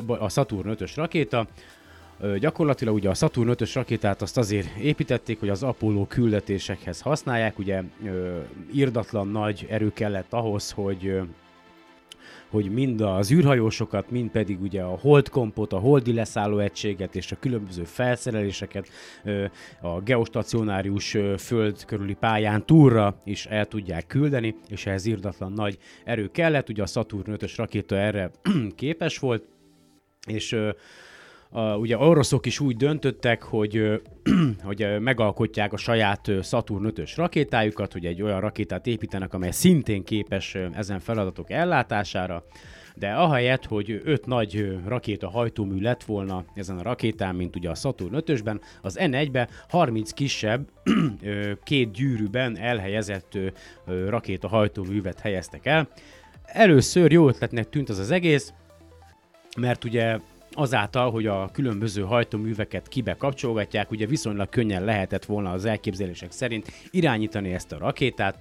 a, Saturn 5-ös rakéta, Gyakorlatilag ugye a Saturn 5-ös rakétát azt azért építették, hogy az Apollo küldetésekhez használják, ugye ö, irdatlan nagy erő kellett ahhoz, hogy hogy mind az űrhajósokat, mind pedig ugye a holdkompot, a holdi leszálló egységet és a különböző felszereléseket a geostacionárius föld körüli pályán túlra is el tudják küldeni, és ehhez irdatlan nagy erő kellett, ugye a Saturn 5-ös rakéta erre (clears throat) képes volt, és a, ugye oroszok is úgy döntöttek, hogy, (clears throat) hogy megalkotják a saját Saturn 5-ös rakétájukat, hogy egy olyan rakétát építenek, amely szintén képes ezen feladatok ellátására, de ahelyett, hogy öt nagy rakéta hajtómű lett volna ezen a rakétán, mint ugye a Saturn 5-ösben, az N1-be 30 kisebb, (clears throat) két gyűrűben elhelyezett rakéta hajtóművet helyeztek el. Először jó ötletnek tűnt az az egész, mert ugye azáltal, hogy a különböző hajtóműveket kibe kapcsolgatják, ugye viszonylag könnyen lehetett volna az elképzelések szerint irányítani ezt a rakétát,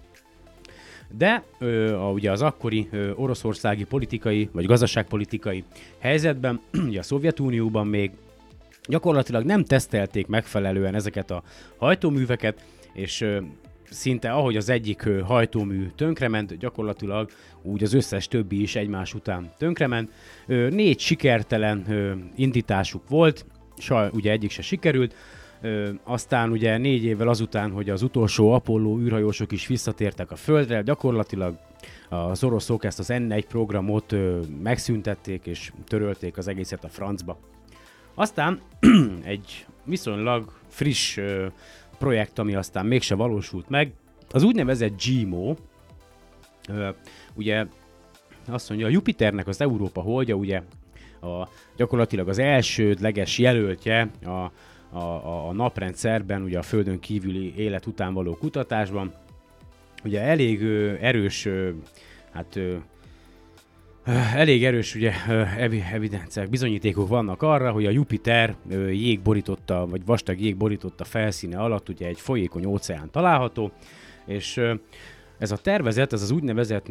de ö, a, ugye az akkori ö, oroszországi politikai vagy gazdaságpolitikai helyzetben, (clears throat) ugye a Szovjetunióban még gyakorlatilag nem tesztelték megfelelően ezeket a hajtóműveket, és ö, szinte ahogy az egyik hajtómű tönkrement, gyakorlatilag úgy az összes többi is egymás után tönkrement. Négy sikertelen indításuk volt, saj, ugye egyik se sikerült, aztán ugye négy évvel azután, hogy az utolsó Apollo űrhajósok is visszatértek a Földre, gyakorlatilag az oroszok ezt az N1 programot megszüntették és törölték az egészet a francba. Aztán (clears throat) egy viszonylag friss projekt, ami aztán mégse valósult meg, az úgynevezett GMO, ugye azt mondja, a Jupiternek az Európa holdja, ugye a, gyakorlatilag az elsődleges jelöltje a, a, a, a naprendszerben, ugye a Földön kívüli élet után való kutatásban. Ugye elég ö, erős, ö, hát ö, Elég erős ugye evidenciák, bizonyítékok vannak arra, hogy a Jupiter jég borította, vagy vastag jég borította felszíne alatt ugye egy folyékony óceán található, és ez a tervezet, ez az úgynevezett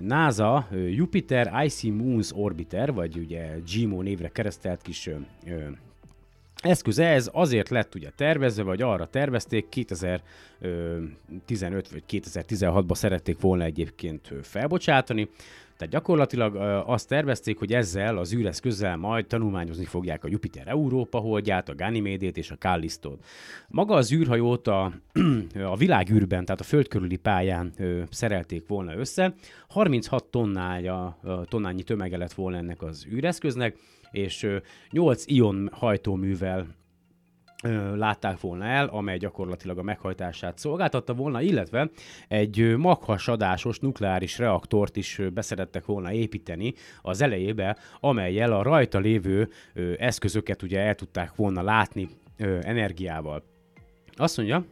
NASA Jupiter Icy Moons Orbiter, vagy ugye GMO névre keresztelt kis eszköze, ez azért lett ugye tervezve, vagy arra tervezték, 2015 vagy 2016-ban szerették volna egyébként felbocsátani, tehát gyakorlatilag azt tervezték, hogy ezzel az űreszközzel majd tanulmányozni fogják a Jupiter Európa holdját, a Ganymédét és a Callistót. Maga az űrhajót a, (clears throat) a világűrben, tehát a föld körüli pályán szerelték volna össze. 36 tonnája, tonnányi tömege lett volna ennek az űreszköznek, és ö, 8 ion hajtóművel látták volna el, amely gyakorlatilag a meghajtását szolgáltatta volna, illetve egy maghasadásos nukleáris reaktort is beszerettek volna építeni az elejébe, amelyel a rajta lévő eszközöket ugye el tudták volna látni energiával. Azt mondja,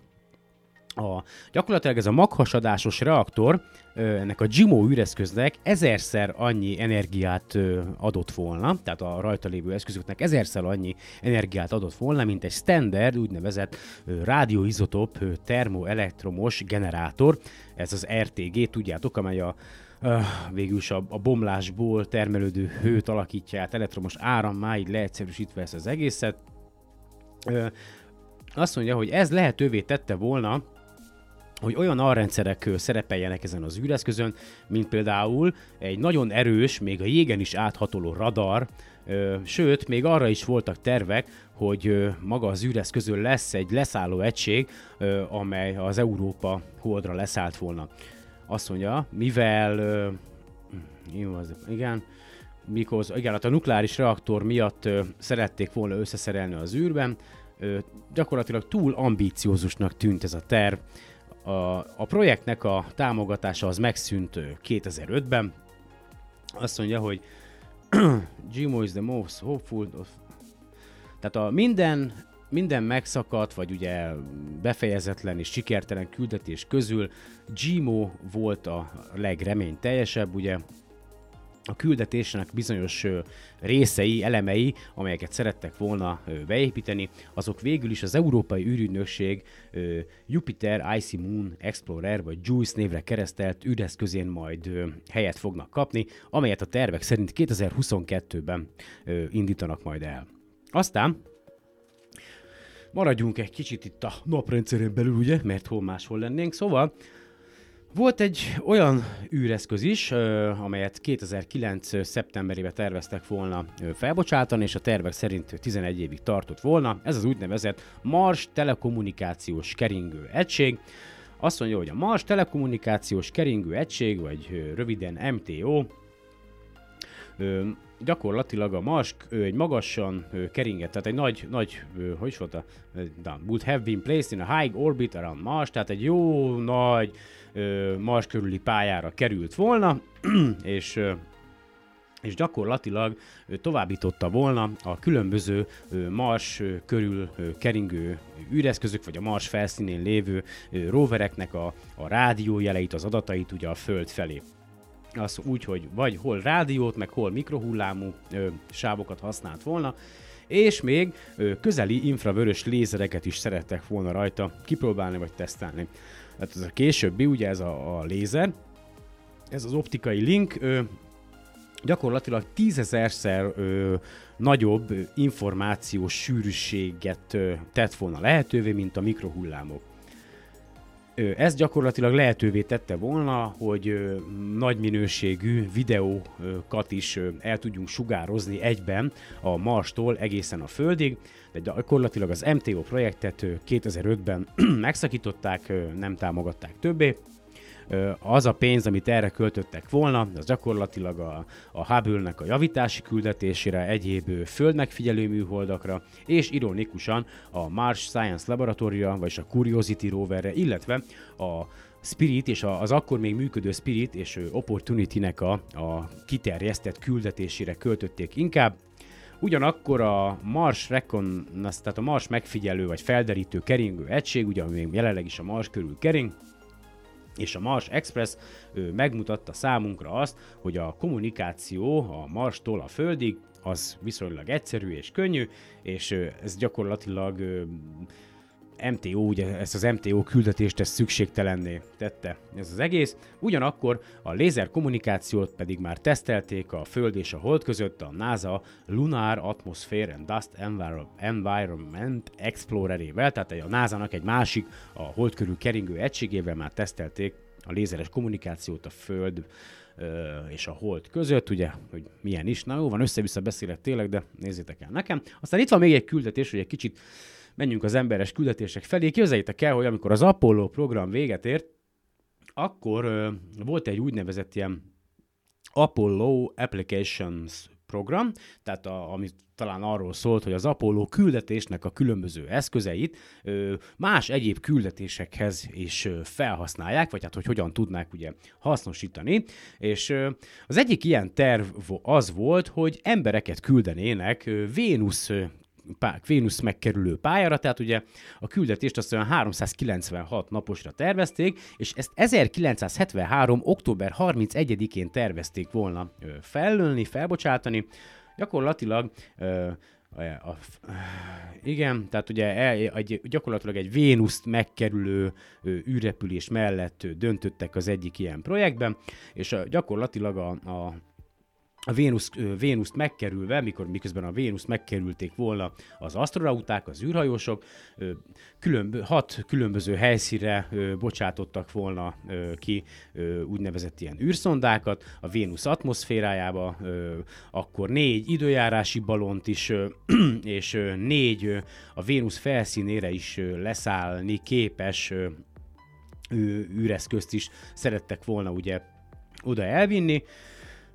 a, gyakorlatilag ez a maghasadásos reaktor ennek a GMO űreszköznek ezerszer annyi energiát adott volna, tehát a rajta lévő eszközöknek ezerszer annyi energiát adott volna, mint egy standard úgynevezett rádióizotop termoelektromos generátor, ez az RTG, tudjátok, amely a végül is a, a bomlásból termelődő hőt alakítja át elektromos árammá, így leegyszerűsítve ezt az egészet, azt mondja, hogy ez lehetővé tette volna, hogy olyan alrendszerek ö, szerepeljenek ezen az űreszközön, mint például egy nagyon erős, még a jégen is áthatoló radar, sőt, még arra is voltak tervek, hogy maga az űreszközön lesz egy leszálló egység, amely az Európa holdra leszállt volna. Azt mondja, mivel az, igen, mikor, igen, hát a nukleáris reaktor miatt szerették volna összeszerelni az űrben, gyakorlatilag túl ambíciózusnak tűnt ez a terv. A, a projektnek a támogatása az megszűnt ö, 2005-ben. Azt mondja, hogy (clears throat) Gmo is the most hopeful of... Tehát a minden, minden megszakadt, vagy ugye befejezetlen és sikertelen küldetés közül Gmo volt a legreményteljesebb, ugye a küldetésnek bizonyos részei, elemei, amelyeket szerettek volna beépíteni, azok végül is az Európai űrügynökség Jupiter Icy Moon Explorer vagy JUICE névre keresztelt űreszközén majd helyet fognak kapni, amelyet a tervek szerint 2022-ben ö, indítanak majd el. Aztán maradjunk egy kicsit itt a naprendszeren belül, ugye, mert hol máshol lennénk, szóval volt egy olyan űreszköz is, amelyet 2009. szeptemberében terveztek volna felbocsátani, és a tervek szerint 11 évig tartott volna. Ez az úgynevezett Mars Telekommunikációs Keringő Egység. Azt mondja, hogy a Mars Telekommunikációs Keringő Egység, vagy röviden MTO, gyakorlatilag a Mars ö, egy magasan keringett, tehát egy nagy, nagy, ö, hogy is volt a, would have been placed in a high orbit around Mars, tehát egy jó nagy Mars körüli pályára került volna, (clears throat) és és gyakorlatilag továbbította volna a különböző Mars körül keringő űreszközök, vagy a Mars felszínén lévő rovereknek a, a rádiójeleit, az adatait ugye a Föld felé az úgy, hogy vagy hol rádiót, meg hol mikrohullámú ö, sávokat használt volna, és még ö, közeli infravörös lézereket is szerettek volna rajta kipróbálni vagy tesztelni. Tehát ez a későbbi, ugye ez a, a lézer, ez az optikai link ö, gyakorlatilag tízezerszer ö, nagyobb információs sűrűséget ö, tett volna lehetővé, mint a mikrohullámok. Ez gyakorlatilag lehetővé tette volna, hogy nagy minőségű videókat is el tudjunk sugározni egyben a Marstól egészen a Földig, de gyakorlatilag az MTO projektet ö, 2005-ben (clears throat) megszakították, nem támogatták többé. Az a pénz, amit erre költöttek volna, az gyakorlatilag a, a Hubble-nek a javítási küldetésére, egyéb földmegfigyelő műholdakra, és ironikusan a Mars Science Laboratoria, vagy a Curiosity roverre, illetve a Spirit és az akkor még működő Spirit és Opportunity-nek a, a kiterjesztett küldetésére költötték inkább. Ugyanakkor a Mars Recon, tehát a Mars megfigyelő vagy felderítő keringő egység, ugye még jelenleg is a Mars körül kering, és a Mars Express ő, megmutatta számunkra azt, hogy a kommunikáció a Marstól a Földig az viszonylag egyszerű és könnyű, és ez gyakorlatilag ö, MTO, ugye ezt az MTO küldetést ezt szükségtelenné tette ez az egész. Ugyanakkor a lézer kommunikációt pedig már tesztelték a Föld és a Hold között a NASA Lunar Atmosphere and Dust Enviro- Environment Explorerével, tehát a NASA-nak egy másik, a Hold körül keringő egységével már tesztelték a lézeres kommunikációt a Föld és a Hold között, ugye, hogy milyen is. Na jó, van, össze-vissza beszélek tényleg, de nézzétek el nekem. Aztán itt van még egy küldetés, hogy egy kicsit menjünk az emberes küldetések felé. Képzeljétek el, hogy amikor az Apollo program véget ért, akkor ö, volt egy úgynevezett ilyen Apollo Applications program, tehát a, ami talán arról szólt, hogy az Apollo küldetésnek a különböző eszközeit ö, más egyéb küldetésekhez is ö, felhasználják, vagy hát hogy hogyan tudnák ugye hasznosítani, és ö, az egyik ilyen terv az volt, hogy embereket küldenének ö, Vénusz pá- Vénusz megkerülő pályára, tehát ugye a küldetést azt olyan 396 naposra tervezték, és ezt 1973. október 31-én tervezték volna ö, fellőni, felbocsátani. Gyakorlatilag ö, a, igen, tehát ugye el, egy, gyakorlatilag egy Vénuszt megkerülő ö, űrrepülés mellett döntöttek az egyik ilyen projektben, és a, gyakorlatilag a, a a Vénusz, Vénuszt megkerülve, mikor miközben a Vénusz megkerülték volna az asztronauták, az űrhajósok, ö, különbö, hat különböző helyszínre ö, bocsátottak volna ki úgynevezett ilyen űrszondákat a Vénusz atmoszférájába, akkor négy időjárási balont is, (clears throat) és négy a Vénusz felszínére is leszállni képes űreszközt is szerettek volna ugye oda elvinni,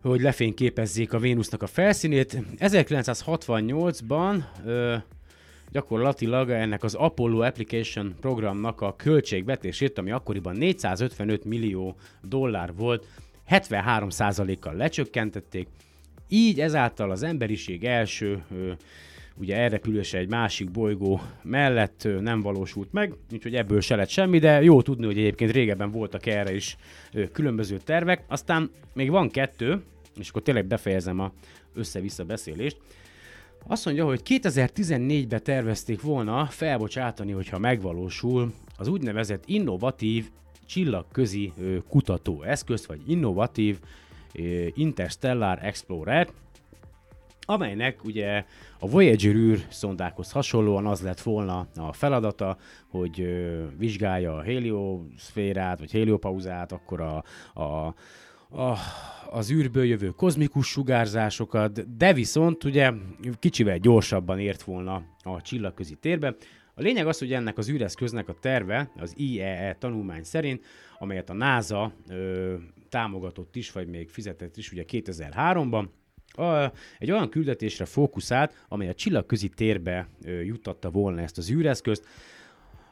hogy lefényképezzék a Vénusznak a felszínét. 1968-ban ö, gyakorlatilag ennek az Apollo Application programnak a költségvetését, ami akkoriban 455 millió dollár volt, 73%-kal lecsökkentették, így ezáltal az emberiség első ö, ugye elrepülése egy másik bolygó mellett nem valósult meg, úgyhogy ebből se lett semmi, de jó tudni, hogy egyébként régebben voltak erre is különböző tervek. Aztán még van kettő, és akkor tényleg befejezem a össze-vissza beszélést. Azt mondja, hogy 2014-ben tervezték volna felbocsátani, hogyha megvalósul az úgynevezett innovatív csillagközi kutatóeszköz, vagy innovatív Interstellar Explorer, amelynek ugye a Voyager űr szondákhoz hasonlóan az lett volna a feladata, hogy ö, vizsgálja a helioszférát, vagy heliopauzát, akkor a, a, a, az űrből jövő kozmikus sugárzásokat, de viszont ugye kicsivel gyorsabban ért volna a csillagközi térbe. A lényeg az, hogy ennek az űreszköznek a terve, az IEE tanulmány szerint, amelyet a NASA ö, támogatott is, vagy még fizetett is ugye 2003-ban, a, egy olyan küldetésre fókuszált, amely a csillagközi térbe ö, juttatta volna ezt az űreszközt.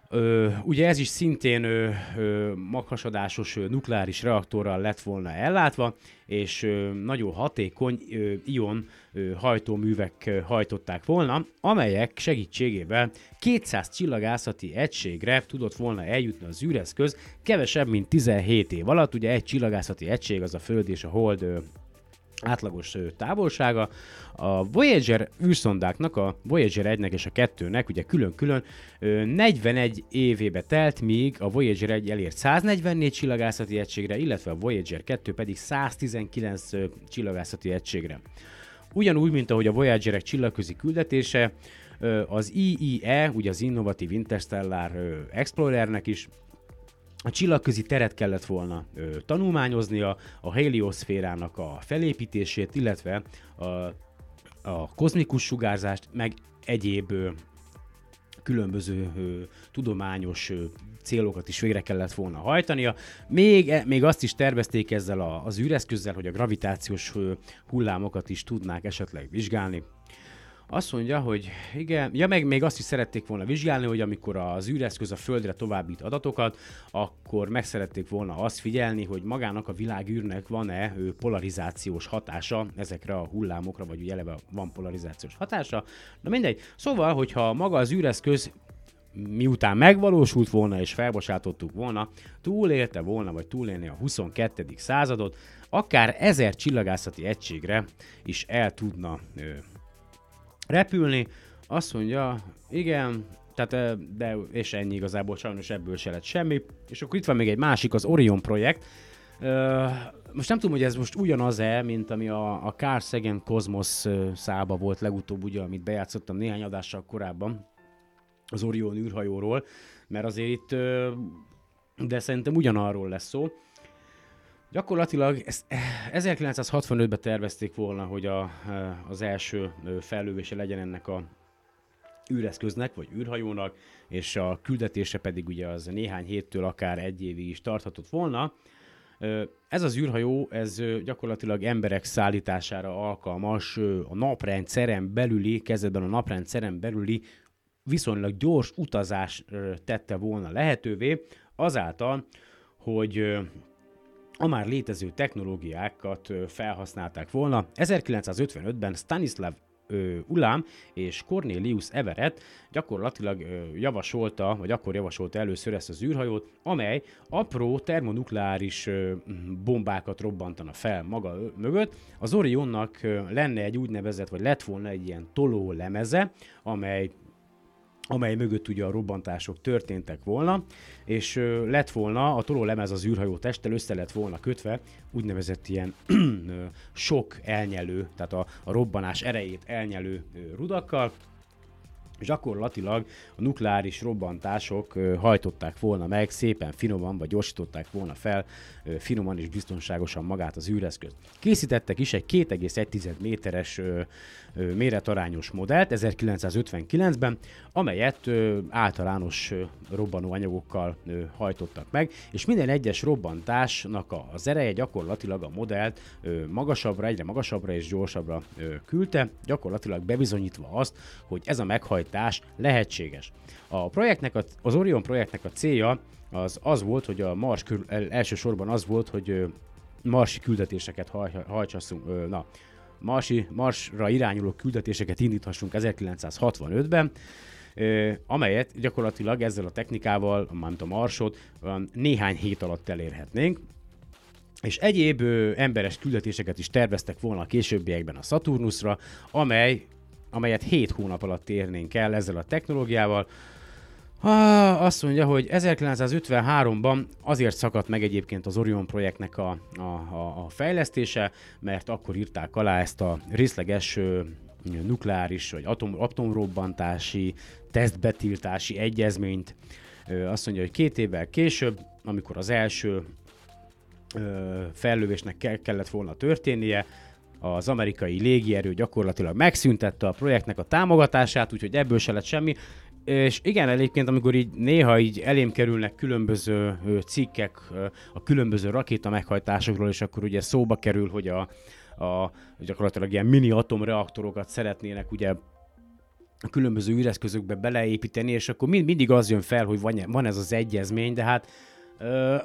Ö, ugye ez is szintén ö, ö, maghasadásos ö, nukleáris reaktorral lett volna ellátva, és ö, nagyon hatékony ö, ion ö, hajtóművek ö, hajtották volna, amelyek segítségével 200 csillagászati egységre tudott volna eljutni az űreszköz, kevesebb, mint 17 év alatt. Ugye egy csillagászati egység az a Föld és a Hold ö, átlagos távolsága. A Voyager űrszondáknak, a Voyager 1-nek és a 2-nek ugye külön-külön ö, 41 évébe telt, míg a Voyager 1 elért 144 csillagászati egységre, illetve a Voyager 2 pedig 119 ö, csillagászati egységre. Ugyanúgy, mint ahogy a Voyagerek csillagközi küldetése, az IIE, ugye az Innovative Interstellar Explorernek is a csillagközi teret kellett volna ö, tanulmányoznia, a helioszférának a felépítését, illetve a, a kozmikus sugárzást, meg egyéb ö, különböző ö, tudományos ö, célokat is végre kellett volna hajtania. Még, e- még azt is tervezték ezzel a, az űreszközzel, hogy a gravitációs ö, hullámokat is tudnák esetleg vizsgálni. Azt mondja, hogy igen, ja meg még azt is szerették volna vizsgálni, hogy amikor az űreszköz a Földre továbbít adatokat, akkor meg szerették volna azt figyelni, hogy magának a világűrnek van-e polarizációs hatása ezekre a hullámokra, vagy ugye eleve van polarizációs hatása. Na mindegy. Szóval, hogyha maga az űreszköz miután megvalósult volna és felbocsátottuk volna, túlélte volna, vagy túlélni a 22. századot, akár ezer csillagászati egységre is el tudna ö, repülni. Azt mondja, igen, tehát, de és ennyi igazából, sajnos ebből se lett semmi. És akkor itt van még egy másik, az Orion projekt. Most nem tudom, hogy ez most ugyanaz-e, mint ami a, a Carl Sagan Cosmos szába volt legutóbb, ugye, amit bejátszottam néhány adással korábban az Orion űrhajóról, mert azért itt, de szerintem ugyanarról lesz szó. Gyakorlatilag ezt 1965-ben tervezték volna, hogy a, az első ö, fellövése legyen ennek a űreszköznek, vagy űrhajónak, és a küldetése pedig ugye az néhány héttől akár egy évig is tarthatott volna. Ez az űrhajó, ez gyakorlatilag emberek szállítására alkalmas a naprendszeren belüli, kezdetben a naprendszeren belüli viszonylag gyors utazás tette volna lehetővé, azáltal, hogy a már létező technológiákat felhasználták volna. 1955-ben Stanislav ö, Ulam és Cornelius Everett gyakorlatilag javasolta, vagy akkor javasolta először ezt az űrhajót, amely apró termonukleáris bombákat robbantana fel maga mögött. Az Orionnak lenne egy úgynevezett, vagy lett volna egy ilyen toló lemeze, amely amely mögött ugye a robbantások történtek volna, és lett volna, a tolólemez az űrhajó testtel össze lett volna kötve, úgynevezett ilyen (clears throat) sok elnyelő, tehát a, a robbanás erejét elnyelő rudakkal, gyakorlatilag a nukleáris robbantások hajtották volna meg szépen finoman, vagy gyorsították volna fel finoman és biztonságosan magát az űreszközt. Készítettek is egy 2,1 méteres méretarányos modellt 1959-ben, amelyet általános robbanóanyagokkal hajtottak meg, és minden egyes robbantásnak az ereje gyakorlatilag a modellt magasabbra, egyre magasabbra és gyorsabbra küldte, gyakorlatilag bebizonyítva azt, hogy ez a meghajtás lehetséges. A projektnek, az Orion projektnek a célja az az volt, hogy a Mars el- elsősorban az volt, hogy marsi küldetéseket haj, hajtsasszunk, na, marsi, Marsra irányuló küldetéseket indíthassunk 1965-ben, ö, amelyet gyakorlatilag ezzel a technikával, mármint a Marsot, néhány hét alatt elérhetnénk, és egyéb ö, emberes küldetéseket is terveztek volna a későbbiekben a Saturnusra, amely, amelyet 7 hónap alatt érnénk el ezzel a technológiával. Ah, azt mondja, hogy 1953-ban azért szakadt meg egyébként az Orion projektnek a, a, a, a fejlesztése, mert akkor írták alá ezt a részleges nukleáris vagy atom, atomrobbantási, tesztbetiltási egyezményt. Azt mondja, hogy két évvel később, amikor az első fellövésnek ke- kellett volna történnie, az amerikai légierő gyakorlatilag megszüntette a projektnek a támogatását, úgyhogy ebből se lett semmi. És igen, egyébként, amikor így néha így elém kerülnek különböző cikkek a különböző rakéta meghajtásokról, és akkor ugye szóba kerül, hogy a, a gyakorlatilag ilyen mini atomreaktorokat szeretnének ugye a különböző űreszközökbe beleépíteni, és akkor mind, mindig az jön fel, hogy van, van ez az egyezmény, de hát ö,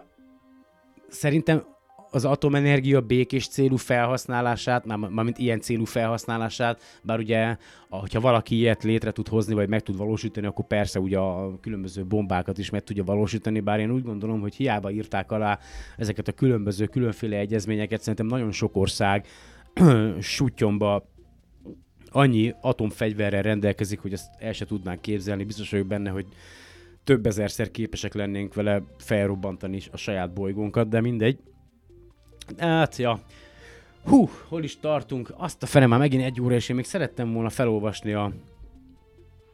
szerintem az atomenergia békés célú felhasználását, már, mármint ilyen célú felhasználását, bár ugye, hogyha valaki ilyet létre tud hozni, vagy meg tud valósítani, akkor persze ugye a különböző bombákat is meg tudja valósítani, bár én úgy gondolom, hogy hiába írták alá ezeket a különböző, különféle egyezményeket, szerintem nagyon sok ország (clears throat) sutyomba annyi atomfegyverrel rendelkezik, hogy ezt el se tudnánk képzelni. Biztos vagyok benne, hogy több ezerszer képesek lennénk vele felrobbantani a saját bolygónkat, de mindegy. Hát, ja. Hú, hol is tartunk? Azt a fene már megint egy óra, és én még szerettem volna felolvasni a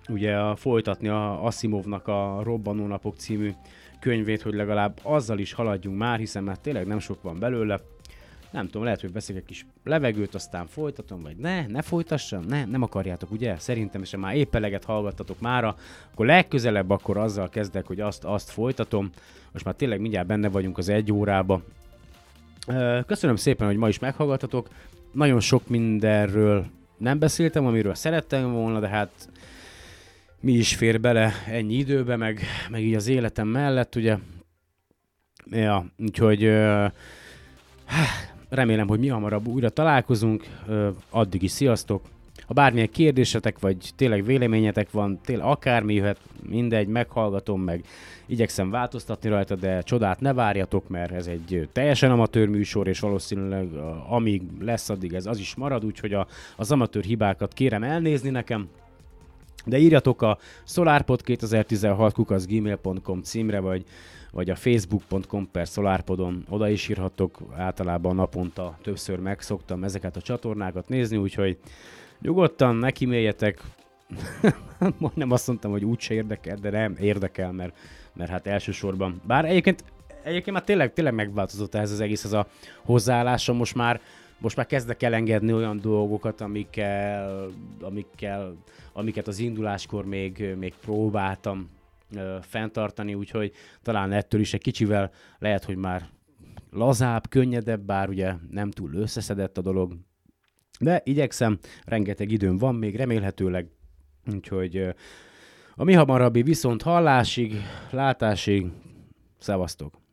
ugye a, folytatni a Asimovnak a Robbanónapok című könyvét, hogy legalább azzal is haladjunk már, hiszen már tényleg nem sok van belőle. Nem tudom, lehet, hogy veszek egy kis levegőt, aztán folytatom, vagy ne, ne folytassam, ne, nem akarjátok, ugye? Szerintem, ha már épp eleget hallgattatok mára, akkor legközelebb akkor azzal kezdek, hogy azt, azt folytatom. Most már tényleg mindjárt benne vagyunk az egy órába. Köszönöm szépen, hogy ma is meghallgattatok. Nagyon sok mindenről nem beszéltem, amiről szerettem volna, de hát mi is fér bele ennyi időbe, meg, meg így az életem mellett, ugye. Ja, úgyhogy ö, remélem, hogy mi hamarabb újra találkozunk, ö, addig is sziasztok. Ha bármilyen kérdésetek, vagy tényleg véleményetek van, tényleg akármi jöhet, mindegy, meghallgatom, meg. Igyekszem változtatni rajta, de csodát ne várjatok, mert ez egy teljesen amatőr műsor, és valószínűleg amíg lesz, addig ez az is marad, úgyhogy a, az amatőr hibákat kérem elnézni nekem. De írjatok a solarpod2016 kukaszgmail.com címre, vagy, vagy a facebook.com per solarpodon, oda is írhatok, általában naponta többször megszoktam ezeket a csatornákat nézni, úgyhogy nyugodtan nekiméljetek, (laughs) nem azt mondtam, hogy úgyse érdekel, de nem érdekel, mert, mert hát elsősorban, bár egyébként, egyébként már tényleg, tényleg megváltozott ez az egész, ez a hozzáállásom most már, most már kezdek elengedni olyan dolgokat, amikkel, amikkel, amiket az induláskor még, még próbáltam ö, fenntartani, úgyhogy talán ettől is egy kicsivel lehet, hogy már lazább, könnyedebb, bár ugye nem túl összeszedett a dolog, de igyekszem, rengeteg időm van még remélhetőleg, úgyhogy a mi hamarabbi viszont hallásig, látásig, szevasztok!